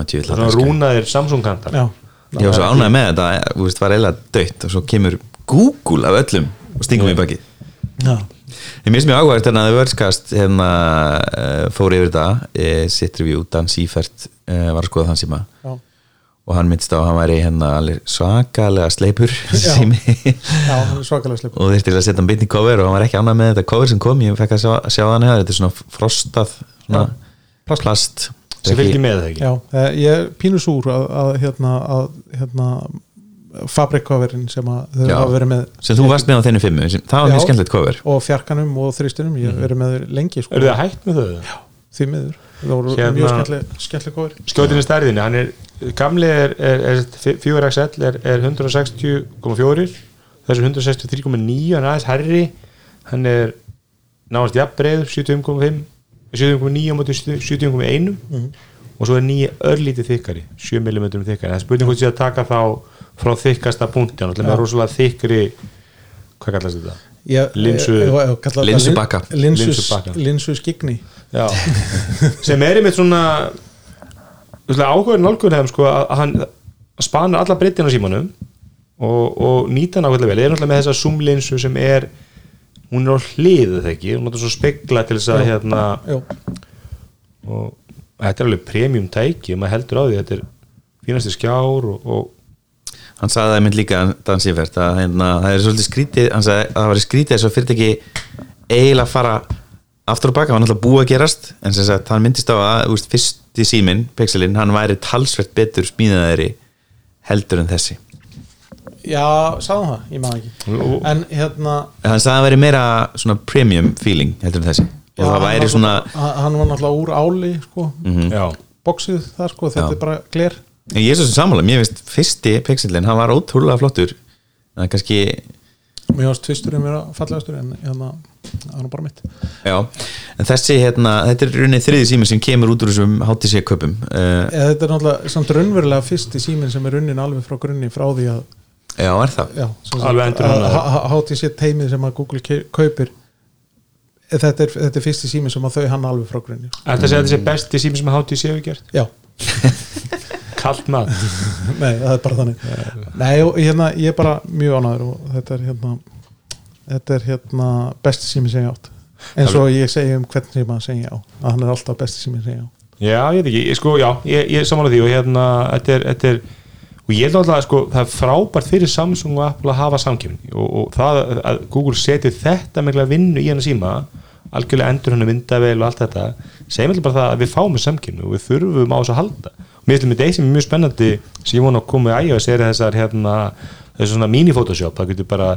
rúnaðir Samsung-kantar já, Ég var svo ánægð með þetta, þú veist, var eiginlega dött og svo kemur Google af öllum og stingum í baki já. Ég minnst mjög áhverð þegar að Vörskast hérna, uh, fór yfir þetta uh, sitt review, Dan Seifert uh, var að skoða þann síma. Já. og hann minnst á að hann væri hérna svakalega sleipur Já. sími. Já svakalega sleip og þurfti að setja hann í cover og hann var ekki ánægð með þetta cover sem kom, ég fekk að sjá, sjá hann þetta er svona frostað svona plast. plast. Sem fylgir með það ekki? Já, eh, ég er pínu súr að, að hérna, að, hérna fabrikkoverin sem að þau Já. hafa verið með sem þú varst með á þenni fimmu, sem, það var Já. mjög skemmtilegt cover. Og fjarkanum og þristinum ég hef verið með þau lengi sko, eru þið hægt með þau? því miður. Það voru Hérna- mjög skemmtileg, skemmtileg kofir skjótinni stærðinni, hann er gamli er, er, er 4XL er, er 160,4 þessu 163,9 hann er aðeins herri hann er náðast jafnbreiður 70,5 70,9 á móti 70,1 og svo er nýja örlítið þykkari 7 mm þykkari, það er spurning hvort sé að taka þá frá þykkasta punkti hann er með rosalega þykkri hvað kallast þetta? Linsu- linsus, Linsubakka. linsu skigni Já. sem er einmitt svona nálgur hefum sko að hann spanar alla breytin á símanum og, og nýta hann ákveðlega vel ég er náttúrulega með þessa zoom-linsu sem er hún er á hliðu þegar ekki hún er svo spegla til þess að Já. hérna já, og þetta er alveg premium tæki og maður heldur á því þetta er fínasti skjár og, og hann sagði það mynd líka Dan Seifert að hérna, það er svolítið skrítið hann sagði að það var skrítið þess að fyrirtæki eiginlega fara aftur og baka hann var náttúrulega búið að gerast en sem sagt, hann myndist á að úst, fyrsti síminn, Pixelin, hann væri talsvert betur smíðaðari heldur en þessi. Já, sagði það, ég maður ekki. Og, en hérna en hann sagði að það væri meira svona premium feeling heldur en þessi. Og já, það væri svona hann var náttúrulega úr áli sko, já, bóksið það sko, þetta Já. er bara gler ég er svo sem sammála, mér finnst fyrsti Pixelin, hann var ótrúlega flottur en það er kannski mér varst tvisturinn mér að fallegastur en hérna, það var nú bara mitt. Já, en þessi hérna, þetta er rauninni þriði sími sem kemur út úr þessum HTC köpum uh, Eða, þetta er náttúrulega samt raunverulega fyrsti síminn sem er runnin alveg frá grunni frá því að já, er það? já, HTC teimið sem að Google kaupir þetta er, þetta er fyrsti síminn sem að þau hann alveg frá grunni. Þetta sé besti sími sem hátíð séu gert? Já, Kalt mat. Nei, það er bara þannig. Nei, og hérna, ég er bara mjög ánæður og þetta er hérna þetta er hérna besti sem ég átt. Eins og ég segi um hvern síma sem ég á að hann er alltaf besti sem ég á. Já, ég veit ekki, ég, sko, já, ég, ég samála því og hérna, þetta er, þetta er og ég held alltaf að sko, það er frábært fyrir Samsung og Apple að hafa samkjöfni og, og það að Google seti þetta meglega vinnu í hana síma algjörlega endur henni myndavel og allt þetta segjum alltaf bara það að við fáum með samkjöfni og við þurfum á þess að halda mér finnst sem er mjög spennandi sem ég vona að koma í iOS er þessar hérna, þessu svona mini-photoshop það getur bara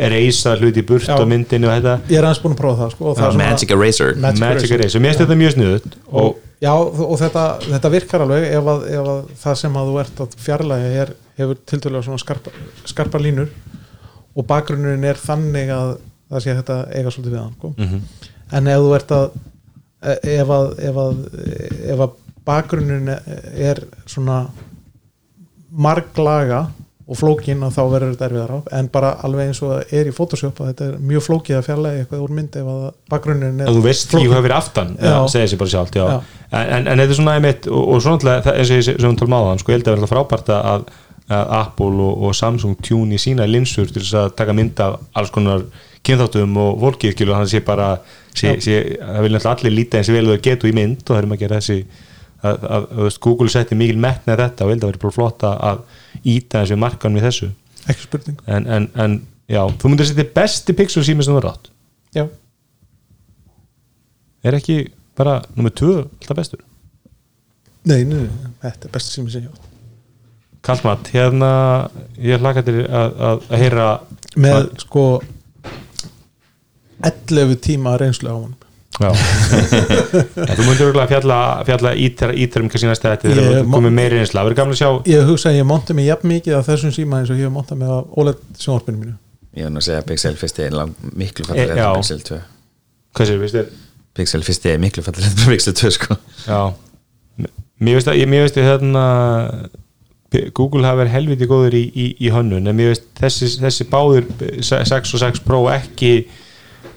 erasa hluti í burt á myndinu og þetta ég er aðeins búin að prófa það sko, og það er Magic Eraser Magic Magic Eraser. Mér finnst þetta mjög sniðut og Já, og þetta, þetta virkar alveg ef að, ef að það sem að þú ert að fjarlæga er, hefur tiltölulega svona skarpa, skarpa línur og bakgrunnurinn er þannig að það sé þetta eiga svolítið við hann sko. Mhm. en ef þú ert að ef að, ef að, bakgrunnurinn er svona marglaga og flókin og þá verður þetta erfiðar á en bara alveg eins og það er í Photoshop þetta er mjög flókið að fjarlæga eitthvað úr mynd ef að bakgrunnurinn er að þú veist því hvað fyrir aftan segir sér bara sjálft já. Já. En, en, þetta er svona einmitt og, og svona eins og ég sem við tala máðan sko, ég held að alltaf frábært að, að Apple og, og Samsung tjúni sína linsur til þess að taka mynd af alls konar kynþáttum og fólkið og hann sé bara sé, sé, það vil allir líta eins og vel þau getu í mynd og það er maður að gera þessi að, að, að, að Google setti mikil metna þetta og held að vera bara flott að- að íta þessu markanum í þessu. Ekki spurning. En, en, en já, þú myndir setja besti pixel sími sem þú er átt. Já, er ekki bara nummer 2 alltaf bestur? Nei, nei, þetta er best sem ég segja Kallmat, hérna ég hlaka til að, að, að heyra með sko 11 tíma reynslu á hann þú myndir örgulega fjalla, fjalla ítar, ítar um kannski næsta þetta þegar þú komið meiri einsla, það verður gaman að sjá. Ég hugsa að ég monta mig jafn mikið af þessum síma eins og ég hef montað mig af OLED sjónvarpinu mínu. Ég nú að segja að Pixel fyrsti er lang, miklu E, fallir já. en Pixel 2 hvað sér, veist þér? Pixel fyrsti er miklu fallir en Pixel 2 sko. Já, mér veist að ég- mér veist að hérna Google hafi verið helviti góður í, í, í hönnun en mér veist þessi, þessi báður 6 og 6 Pro ekki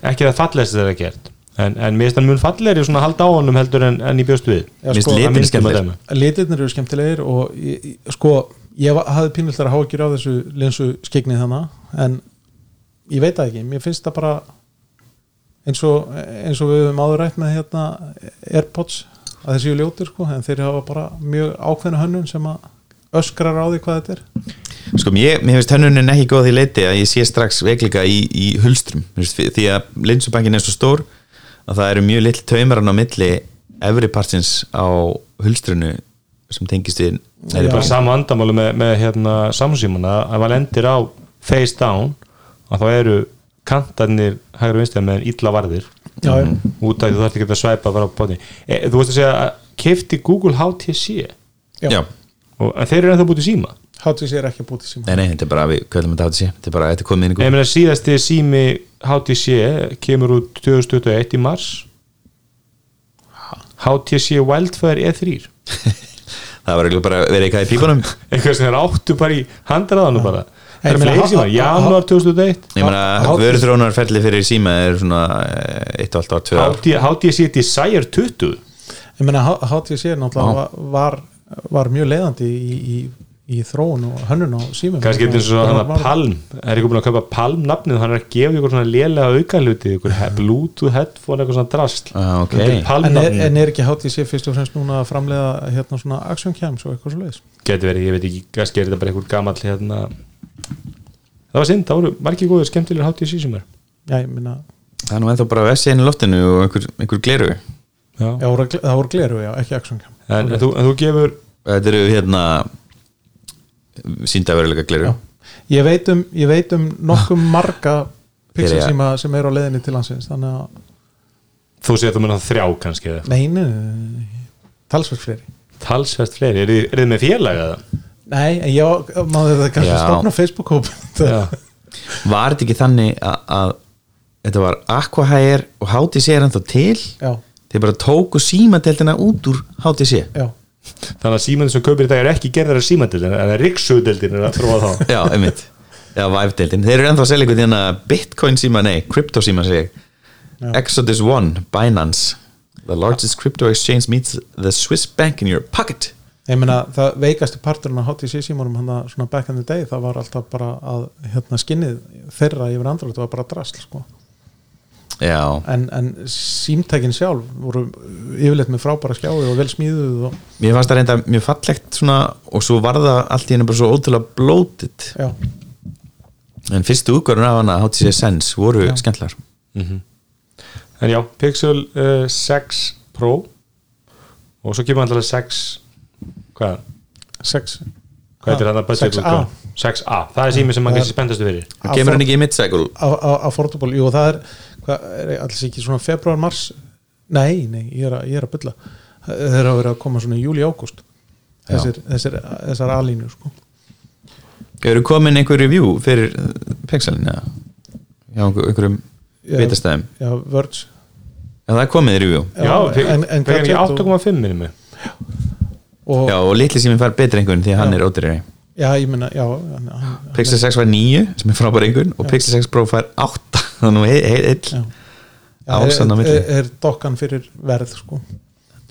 ekki það fallegast þetta er gert en, en mér veist að mun fallegri svona að halda á honum heldur en, en í bjóstu við Mér finnst sko, að skemmtilegir. dæma. litirnir eru skemmtilegir og ég, sko, ég hafði pínultar að hákjur á þessu linsu skegnið þannig en ég veit það ekki, mér finnst það bara eins og, eins og við höfum áður rætt með hérna Airpods að þessi eru ljótir sko, en þeir hafa bara mjög ákveðna hönnun sem að öskrar á því hvað þetta er Sko mér, mér finnst hönnunin ekki góð því leiti að ég sé strax veikleika í, í hulstrum finnst, því að linsubankin er svo stór að það eru mjög lill taumaran á milli efri partsins á hulstrunu sem tengist við Það er bara sama andamáli með, með hérna, samsímana að maður lendir á face down og þá eru kantarnir hægur vinstið með illa varðir. Já, já. út af því þú þarf ekki að svæpa bara á bóti e, þú veist að segja að kefti Google HTC Já. Já, og þeir eru ennþá búið til síma? HTC er ekki að búti síma. Nei nei, þetta er bara við köllum þetta er bara, þetta er komið inn í ég Google meina síðasti sími HTC kemur út 2021 í mars. HTC Wildfire E3 Það var eiginlega bara verið eitthvað í pípunum. Eitthvað sem þeir áttu bara í handraðanum bara. Það Ég er fleiri síma, janúar 2001 Ég meina, Há- vöruþrónarferli fyrir síma er svona eh, eitt og allt á tvö ár. HT- HTC Desire 20 ég meina HTC náttúrulega var, var mjög leiðandi í, í, í þróun og hönnun á símum. Kannski eins og hann að Palm. Er ykkur búin að kaupa Palm nafnið hann er að gefa ykkur svona lélega aukaluti ykkur he- Bluetooth headphone eitthvað svona drast. Ah, ok. Þetta er Palm en er, nafnið en er ekki HTC fyrst og fremst núna að framleiða hérna svona action cams og eitthvað svo leiðis getur verið, ég veit ekki, kannski er þetta bara einhver gamall hérna. Það var synd, það voru margir góður skemmtilegur HTC sem er já, ég minna, Það er nú ennþá bara vessi inn í loftinu og einhver, einhver gleru Já. voru, það voru gleru, já, ekki action cam. En, en, þú, en þú gefur Þetta eru hérna síndaveruleika gleru Já. ég veit um, ég veit um nokkuð marga pixel Þeir- síma sem eru á leiðinni til landsins þannig að, þú segir að þú munið þrjá kannski eða eitthvað. nei, nei, nei, nei talsvert fleiri talsvert fleiri, er þið, með félag eða? nei, en ég maður þetta kannski Já. stopna Facebook-hóp Já. Var þetta ekki þannig að, að þetta var Aquahire og HTC er ennþá til já, þeir bara tóku símadeltina út úr HTC já, þannig að símandi sem kaupir í dag er ekki gerðar af símandildin en Ríksudeldin er að þróa þá. Já, einmitt. Já, Vive-deildin Þeir eru ennþá að selja eitthvað hérna Bitcoin síma, nei, crypto síma segi ég. Exodus One, Binance. The largest crypto exchange meets the Swiss bank in your pocket. Ég meina það veikasti parturinn á HTC símanum hann að svona back in the day það var alltaf bara að hérna skinnið þeirra yfir andra, það var bara drasl sko. En, en símtækin sjálf voru yfirleitt með frábæra skjái og vel smíðuð og, mér fannst það reynda mjög fallegt svona og svo var það allt í henni bara svo ótrúlega blótið já, en fyrstu útgörun af hana HTC Sense voru Já. skemmtlar en já, Pixel uh, 6 Pro. Og svo kemur alltaf 6 hvað, sex. Hvað heitir hann að budget 6A. 6A, það er sími sem maður kannski spenntastu fyrir. Það kemur hann ekki í mid-cycle? Affordable, jú það er hvað, er alls ekki svona februar, mars? Nei, nei, ég er að, ég er að bylla þeir eru að vera að koma svona í júli, ágúst. Þessir, þessir, þessar alínu sko. Hefur komin einhver review fyrir Pixelin eða? Já, einhver- einhverjum vitastæðum já, Verge. Já, það er komið review. Já, já, en- en, en en ekki Gadget og- 8,5 minnum og, Já, og litli síminn fær betri einhvern því hann Já. er ódýrari já, ég meina, já Pixel 6 fær 9 sem er frábær einhvern og Pixel 6 Pro fær 8 þannig að heill heil. Ásann á er, milli. er, er dokkan fyrir verð sko.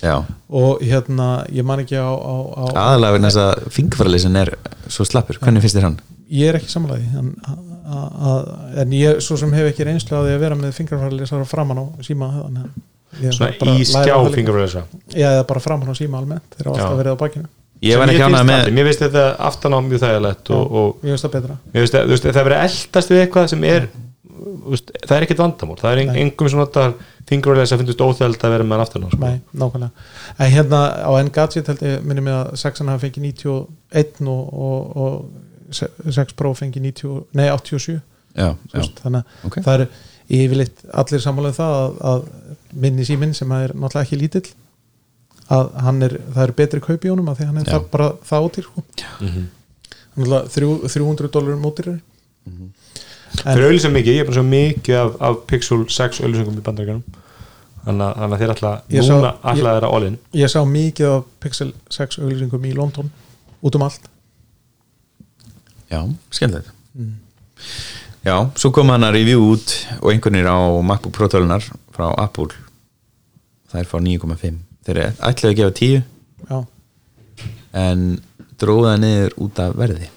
Já, og hérna, ég man ekki á, á, á aðalega vegna þess að fingerfarleysin er svo slappur, hvernig finnst þér hann? ég er ekki samlaði en, en ég svo sem hef ekki reynslu á því að vera með fingrarfærlesara framan á síma að svona bara í skjá það fingerfræðisa Já, eða bara framan á síma almennt þeir hafa Já. alltaf verið á bakinu Ég var ekki ánað með mér finnst þetta aftan á mjög þægilegt og, og ég veist það betra. Mér finnst það, veist, það er verið eldast við eitthvað sem er veist, það er ekkert vandamál. Það er engum sem notar fingerfræðisa sem finnst óþægild að vera með aftan á sko. Nei, nákvæmlega. En hérna á Engadget held ég minni mig að 6 hafa fengið 91 og, og, og 6 Pro fengið 90, nei 87 Já, þú já, þannig að ok. það er yfirleitt allir sammálaðið það að, að minni síminn sem er náttúrulega ekki lítill að hann er, það er betri kaup í honum að því hann er það bara það ótir sko. Mhm. náttúrulega þrjú, 300 dólarum ótir þeir auðvitað mikið, ég er bara svo mikið af, af Pixel 6 auðvitað í bandaríkanum þannig að- þannig að þeir alltaf núna alltaf þeirra all-in ég sá mikið af Pixel 6 auglýsingum í London út um allt. Já, skemmtilegt. Já, svo kom hann að review út og einhvernir á MacBook Pro tölunar frá Apple. Þær fá 9,5 þeir ætlaðu að gefa 10 já, en dróða niður út af verði.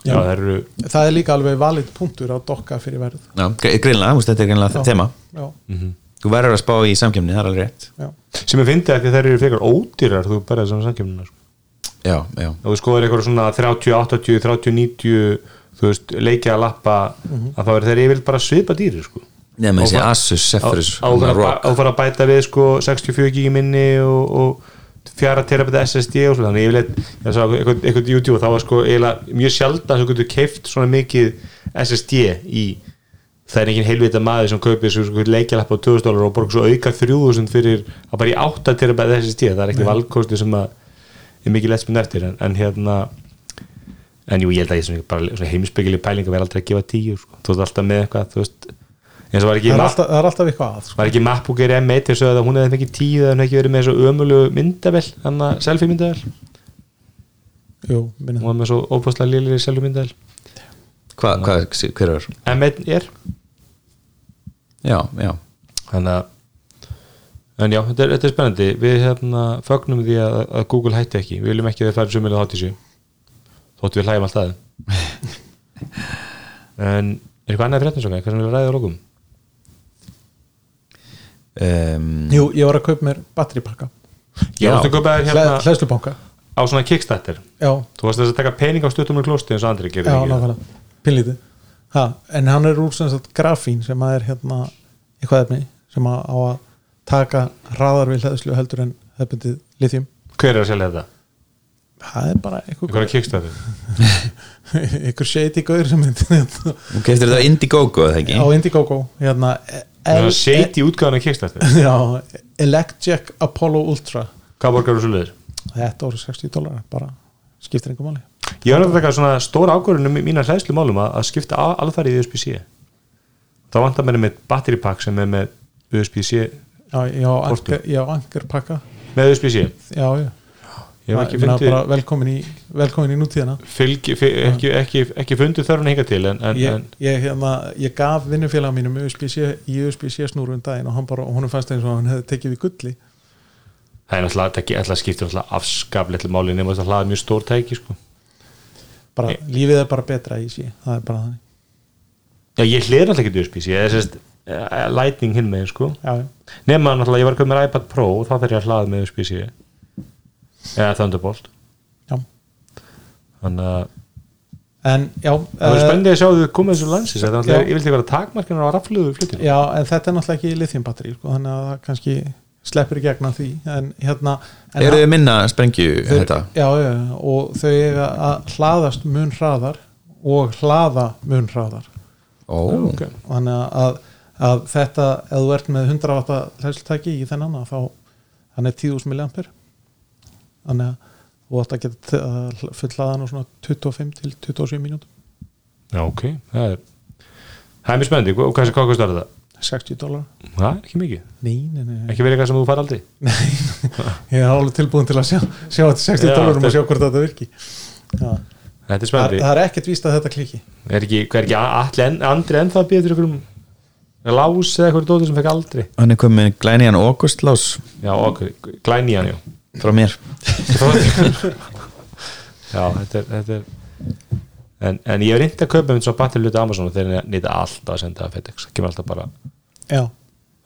Já, það eru það er líka alveg valid punktur á dokka fyrir verð. Já, gre- greinlega, þetta er greinlega Já. tema já, Þú verður að spá í samkjöfni, það er alveg rétt. Já, sem ég fyndi að þeir eru frekar ódýrar þú berðið saman samkjöfnina sko. Já, já, og þú skoður eitthvað svona 30, 80, 30, 90 þú veist, leikja að lappa að þá er þeir yfirleitt bara svipa dýri sko. Nefnir Og þessi Asus Zephyrus á svona að að bæta við sko 64 gigi minni og, og fjara terabit SSD og svona þannig yfirleitt, ég sá eitthvað, eitthvað YouTube og þá var sko eiginlega mjög sjaldan sem getur keift svona mikið SSD í það er engin heilvita maður sem kaupir svo leikjalappa á 2000 dólar og borgar svo auka 3000 fyrir að bara í 8 terabit SSD það er ekki valkosti sem að er mikið lett spinn eftir en, en hérna en jú, ég held að ég svona, bara svona heimsbyggileg pæling að vera aldrei að gefa 10 sko. þú veist alltaf með eitthvað þú veist, það er alltaf, það er alltaf eitthvað að sko. var ekki MacBook Air M1 til að hún hefði fengið 10 eða hún hefði ekki verið með svo ömulu myndavel þannig að selfie myndavel jú, minna. Hún var með svo óbúslega liðlir selfie myndavel Hva, hvað, hver er? M1 er. Já, já. Þannig að en já, þetta er, þetta er spennandi. Við hérna fögnum því að, að Google hætti ekki. Við viljum ekki að þeir færi sumilið hátísi. Þóttu við hlægjum alltaf en er eitthvað annað fréttin svo hvað sem við ræðið á lókum um, jú, ég var að kaupa mér batteripakka. Ég varst að köpa þér hérna hlæðslubanka á svona Kickstarter. Já, þú varst þess að taka pening á stuttum í klósti eins og andri gerir já, ekki ha, en hann er úr sem sagt grafín sem að er hérna eitthvað efni sem að á að taka hraðar við hlæðslu heldur en hefbundið lithium. Hver er að selja þetta? það er bara einhver, Kickstarter. Einhver shady gaur sem myndi hérna, Þú keistir þetta Indiegogo, eða ekki? á Indiegogo hérna það er seiti útgáðan af Kickstarter. Já, Electjack Apollo Ultra. Hvað borgar þú svo leiðir? þetta voru 60 dólar bara skiptir einhver máli. Ég var að taka svona stóra ákvörðunum í mína hlæðslu málum að, að skipta a- alfarið í USB-C þá vantar mér með battery pack sem er með USB-C já, ég á Porto. anker, ég á anker pakka með USB-C já, já velkomin í, velkomin í nútíðina. Fylgi, fyl, ekki, ekki, ekki fundið þörfun hinga til en, en, ég, ég, hérna, ég gaf vinnufélag mínum í USB-C snúru um daginn og hann bara, honum fannst eins og hann hefði tekið við gulli. Það er alltaf afskaplega til máli nema þess að hlaða mjög stór tæki sko. bara, lífið er bara betra í sí það er bara þannig. Já ég hlera alltaf ekki USB-C eða sérst eh, Lightning hinn megin sko. Nema náttúrulega ég var að köpa mér iPad Pro og þá þarf ég að hlaða með USB-C eða Thunderbolt. Já. þannig að en já, það verður eh, spennandi að sjá þau komið þessu er náttúrulega, ég vildi vera takmarkinu á rafluðu flutinu já, en þetta er náttúrulega ekki lithium batteri sko, þannig að það kannski sleppur í gegna því. En hérna eru þið minna sprengju þetta? já, já, og þau eiga að hlaðast mun hraðar og hlaða mun hraðar. Ó, ok. þannig að, að þetta ef þú ert með 100 watta hlæslutæki í þennan að þá hann er 10.000 milliampir þannig að þú átt að geta fullaðan á svona 25 til 27 mínútum. Já ok, það er það er mjög spennandi, og hvað, hvað kostar þetta? 60 dólar. Það er ekki mikið, nei, nei, nei, ekki verið eitthvað sem þú fær aldrei? Ég er alveg tilbúin til að sjá, sjá þetta 60 Já, dólarum og sjá hvort þetta virki. Já. þetta er það, spennandi, það er ekkert víst að þetta kliki. Er ekki, er ekki allir en, andri ennþá til ykkur um lás eða eitthvað dóttir sem fekk aldrei? Hann er komið glæniðan August Lás. Já, ok, glæni hann, já frá mér. Já, þetta er, þetta er en, en ég hef reyndi að kaupa mynd svo batterluti Amazon og þeir nýta alltaf að senda að FedEx. Það kemur alltaf bara, já,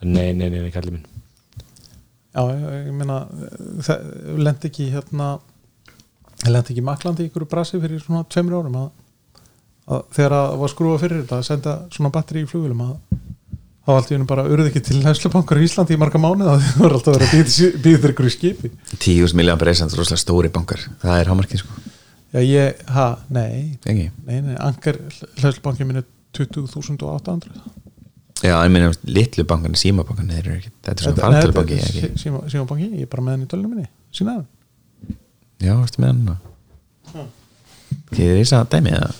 nei, nei, nei, nei, kallir minn. Já, ég meina það lendi ekki hérna lendi ekki maklandi í ykkur brasi fyrir svona tveimur árum að, að þegar að var skrúa fyrir þetta að senda svona batteri í flugulum að þá allt í hennu bara urði ekki til hæslubankar í Íslandi í marga mánuð að þið voru alltaf vera að býða- þér ykkur í skipi. 10.000 miljón present, rosalega stóri bankar. Það er hámarkið sko. Já ég, ha, nei. Nei, nei, angar hæslubankin minn er 20.800 já, ég meina litlu bankan, símabankan þetta er svona fartölubanki ekki? símabanki, ég er bara með henni í tölunum minni. Sína já, veistu með hann ekki þið reysa dæmi eða?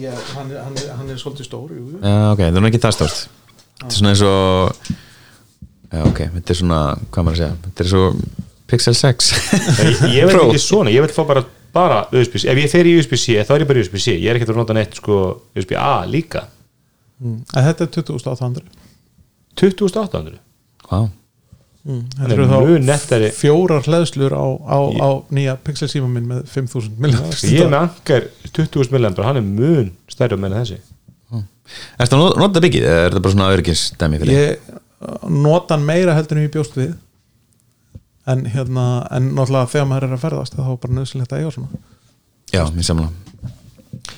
Já, hann, er, hann, er, hann er svolítið stór já, ok, það er ekki það stórt þetta er svona eins og já, ok, þetta er svona, hvað maður að segja? Þetta er svo Pixel 6 ég, ég veit ekki svona, ég vil fá bara bara USB-C, ef ég fer í USB-C þá er ég bara í USB-C, ég er ekkert að nota neitt sko USB-A líka. Mm. En þetta er 2800 2800 wow. mm. Þetta er eru mun þá nettari. fjórar hleðslur á, á, á nýja Pixel síma minn með 5000 miljónir ég með angar 20.000 milliamper, hann er mun stærri með þessi Ertu að nota byggið eða er þetta bara svona örgisdæmi fyrir þig? Ég uh, nota hann meira heldur en ég bjóst við. En hérna en náttúrulega þegar maður er að ferðast þá er bara nöðsynlegt að eiga svona. Já, mér samla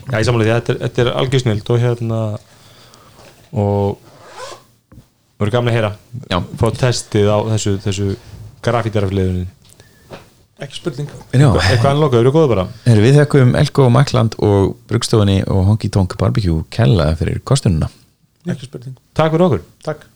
Já, ég samanlega því að þetta er, þetta er algjörsnild og hérna og voru gamla að heyra. Já. fá testið á þessu, þessu grafítarafliðunni Ekki spurning. Eitthvað anloka, eru góðu bara. Heru, við þekkum Elko, Makland og Brugstofunni og Honky Tonk Barbecue kella fyrir kostununa Ekki spurning. Takk fyrir okkur. Takk